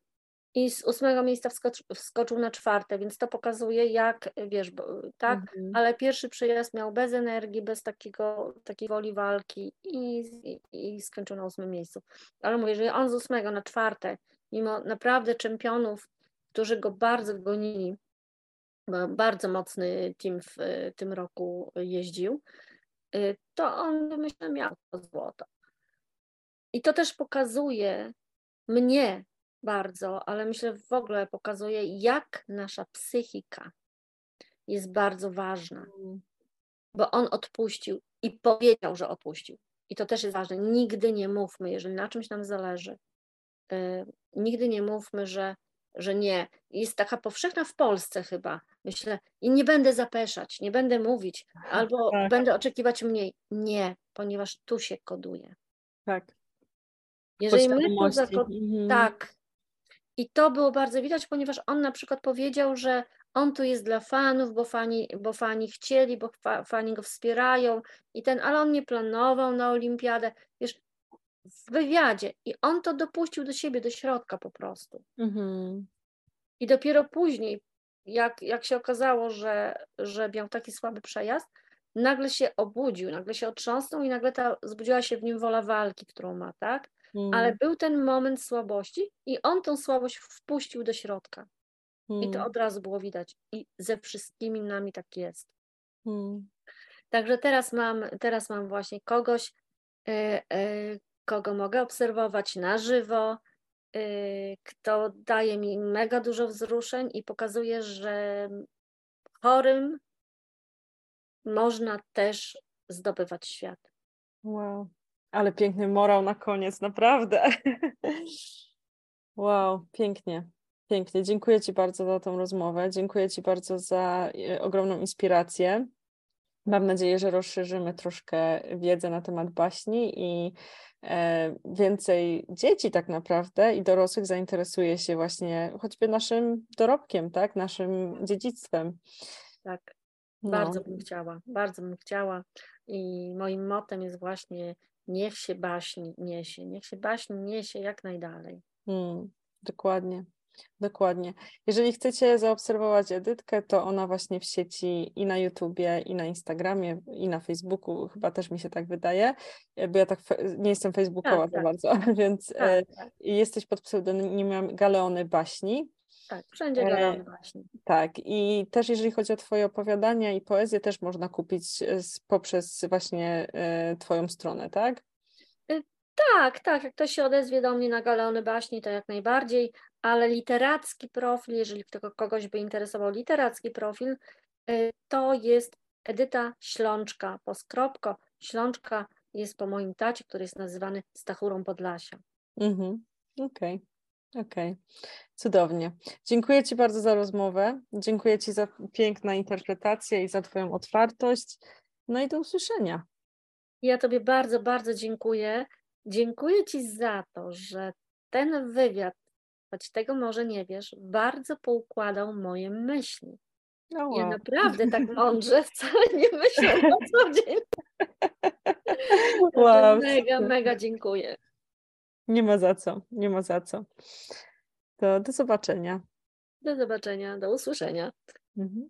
i z ósmego miejsca wskoczył, wskoczył na czwarte, więc to pokazuje, jak wiesz, bo, tak, mhm. ale pierwszy przyjazd miał bez energii, bez takiego, takiej woli walki i, i, i skończył na ósmym miejscu. Ale mówię, że on z ósmego na czwarte, mimo naprawdę czempionów, którzy go bardzo gonili, bo bardzo mocny team w tym roku jeździł, Y, to on myślę miał to złoto. I to też pokazuje mnie bardzo, ale myślę w ogóle pokazuje, jak nasza psychika jest bardzo ważna. Mm. Bo on odpuścił i powiedział, że odpuścił. I to też jest ważne. Nigdy nie mówmy, jeżeli na czymś nam zależy, yy, nigdy nie mówmy, że że nie. Jest taka powszechna w Polsce chyba. Myślę, i nie będę zapeszać, nie będę mówić, albo tak. będę oczekiwać mniej. Nie, ponieważ tu się koduje. Tak. Jeżeli my tu zakod... mhm. Tak. I to było bardzo widać, ponieważ on na przykład powiedział, że on tu jest dla fanów, bo fani, bo fani chcieli, bo fa, fani go wspierają i ten, ale on nie planował na olimpiadę. Wiesz, w wywiadzie i on to dopuścił do siebie, do środka po prostu. Mhm. I dopiero później jak, jak się okazało, że, że miał taki słaby przejazd, nagle się obudził, nagle się otrząsnął i nagle ta, zbudziła się w nim wola walki, którą ma, tak? Mm. Ale był ten moment słabości i on tą słabość wpuścił do środka. I to mm. od razu było widać. I ze wszystkimi nami tak jest. Mm. Także teraz mam, teraz mam właśnie kogoś, y, y, kogo mogę obserwować na żywo, y, kto daje mi mega dużo wzruszeń i pokazuje, że chorym można też zdobywać świat. Wow, ale piękny morał na koniec, naprawdę. Wow, pięknie. Pięknie. Dziękuję Ci bardzo za tą rozmowę. Dziękuję Ci bardzo za e, ogromną inspirację. Mam nadzieję, że rozszerzymy troszkę wiedzę na temat baśni i e, więcej dzieci tak naprawdę i dorosłych zainteresuje się właśnie choćby naszym dorobkiem, tak, naszym dziedzictwem. Tak, no. bardzo bym chciała, bardzo bym chciała i moim motem jest właśnie niech się baśń niesie, niech się baśń niesie jak najdalej. Hmm, dokładnie. Dokładnie. Jeżeli chcecie zaobserwować Edytkę, to ona właśnie w sieci i na YouTubie, i na Instagramie, i na Facebooku, chyba też mi się tak wydaje, e, bo ja tak nie jestem facebookowa tak, tak. bardzo, więc tak, e, tak. jesteś pod pseudonimem Galeony Baśni. Tak, wszędzie e, Galeony Baśni. Tak, i też jeżeli chodzi o Twoje opowiadania i poezję, też można kupić poprzez właśnie Twoją stronę, tak? Tak, tak, jak ktoś się odezwie do mnie na Galeony Baśni, to jak najbardziej, ale literacki profil, jeżeli kogoś by interesował literacki profil, y, to jest Edyta Ślączka, poskropko. Ślączka jest po moim tacie, który jest nazywany Stachurą Podlasia. Mhm, okej. Okay. Okej, okay. cudownie. Dziękuję Ci bardzo za rozmowę. Dziękuję Ci za piękną interpretację i za Twoją otwartość. No i do usłyszenia. Ja Tobie bardzo, bardzo dziękuję. Dziękuję Ci za to, że ten wywiad, choć tego może nie wiesz, bardzo poukładał moje myśli. No wow. Ja naprawdę tak mądrze wcale nie myślę na co dzień. Wow. Mega, mega dziękuję. Nie ma za co, nie ma za co. To do zobaczenia. Do zobaczenia, do usłyszenia. Mhm.